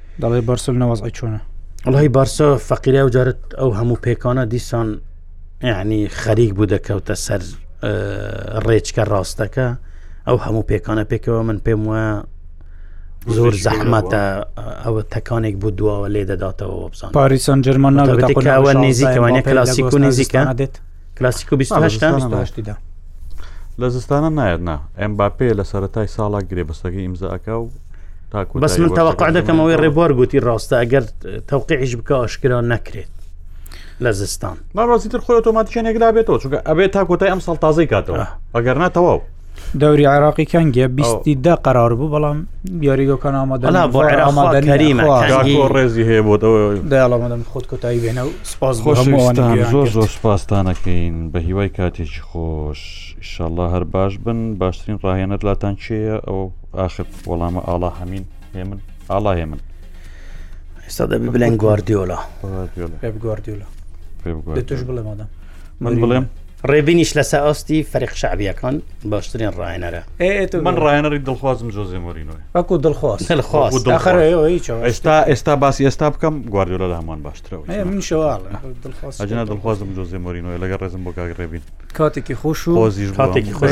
دەڵێ بەرسل نەوەزعی چۆنە ئەڵی بارسە فەقیرای و جارت ئەو هەموو پێکانە دیسان یعنی خەریک بوو دەکەوتە سەر ڕێچکە ڕاستەکە ئەو هەموو پێکانە پێکەوە من پێم وایە زۆر زەحمەتە ئەوە تەکانێک بوو دواوە لێ دەداتەوە بزان پاریسان جەرمان ناوەوە نزیکەوانە کلاسیک و نزیکە دێت کلاسیکۆ 28 دا لە زستانە نایەت نا ئەم باپێ لە سەرەتای ساڵا گرێ بەستەکە ئیمزاکە و تاکو بەس من تاواقع دەکەمەوەی ڕێبوار گوتی ڕاستە ئەگەر تەوقعیش بکە ئاشکرا نەکرێت لە زستان ناڕاستیتر خۆی ئۆتۆماتیکیان ێکلا بێتەوە چونکە ئەبێت تا کۆتای ئەم ساڵ تازەی کاتەوە ئەگەرنا تەواو دەوری عێراقی کەنگە بیستی دا قرار بوو بەڵام یاریگەکان ئامادەلا بۆ ڕێزی هەیە بۆ دەڵامەدەم خۆت کۆتایی بێنە و سپاس خۆشتان زۆر زۆر سپاستانەکەین بە هیوای کاتێکی خۆش شله هەر باش بن باشترین ڕاهێنەر لاتان چێە ئەو آخر وەڵامە ئاڵا هەمین هێ من ئاڵا هێ من ئێستا دەبی بلێن گواردیۆلا گواردیۆلا پێ بگواردیۆلا پێ بگواردیۆلا بڵێ مادەم من بڵێم ڕێبینیش لەسە ئەستی فەرق شعبیەکان باشترین ڕاهێنەرە من ڕاهێنەری دڵخوازم جۆزێ مۆرینۆی وەکو دڵخواز ئێستا ئێستا باسی ئێستا بکەم گواردیۆلە لە هەمان باشترەوە ئەجنا دڵخوازم جۆزێ مۆرینۆی لەگە ڕێزم بۆ کاک ڕێبین کاتێکی خۆش و خۆزیش کاتێکی خۆش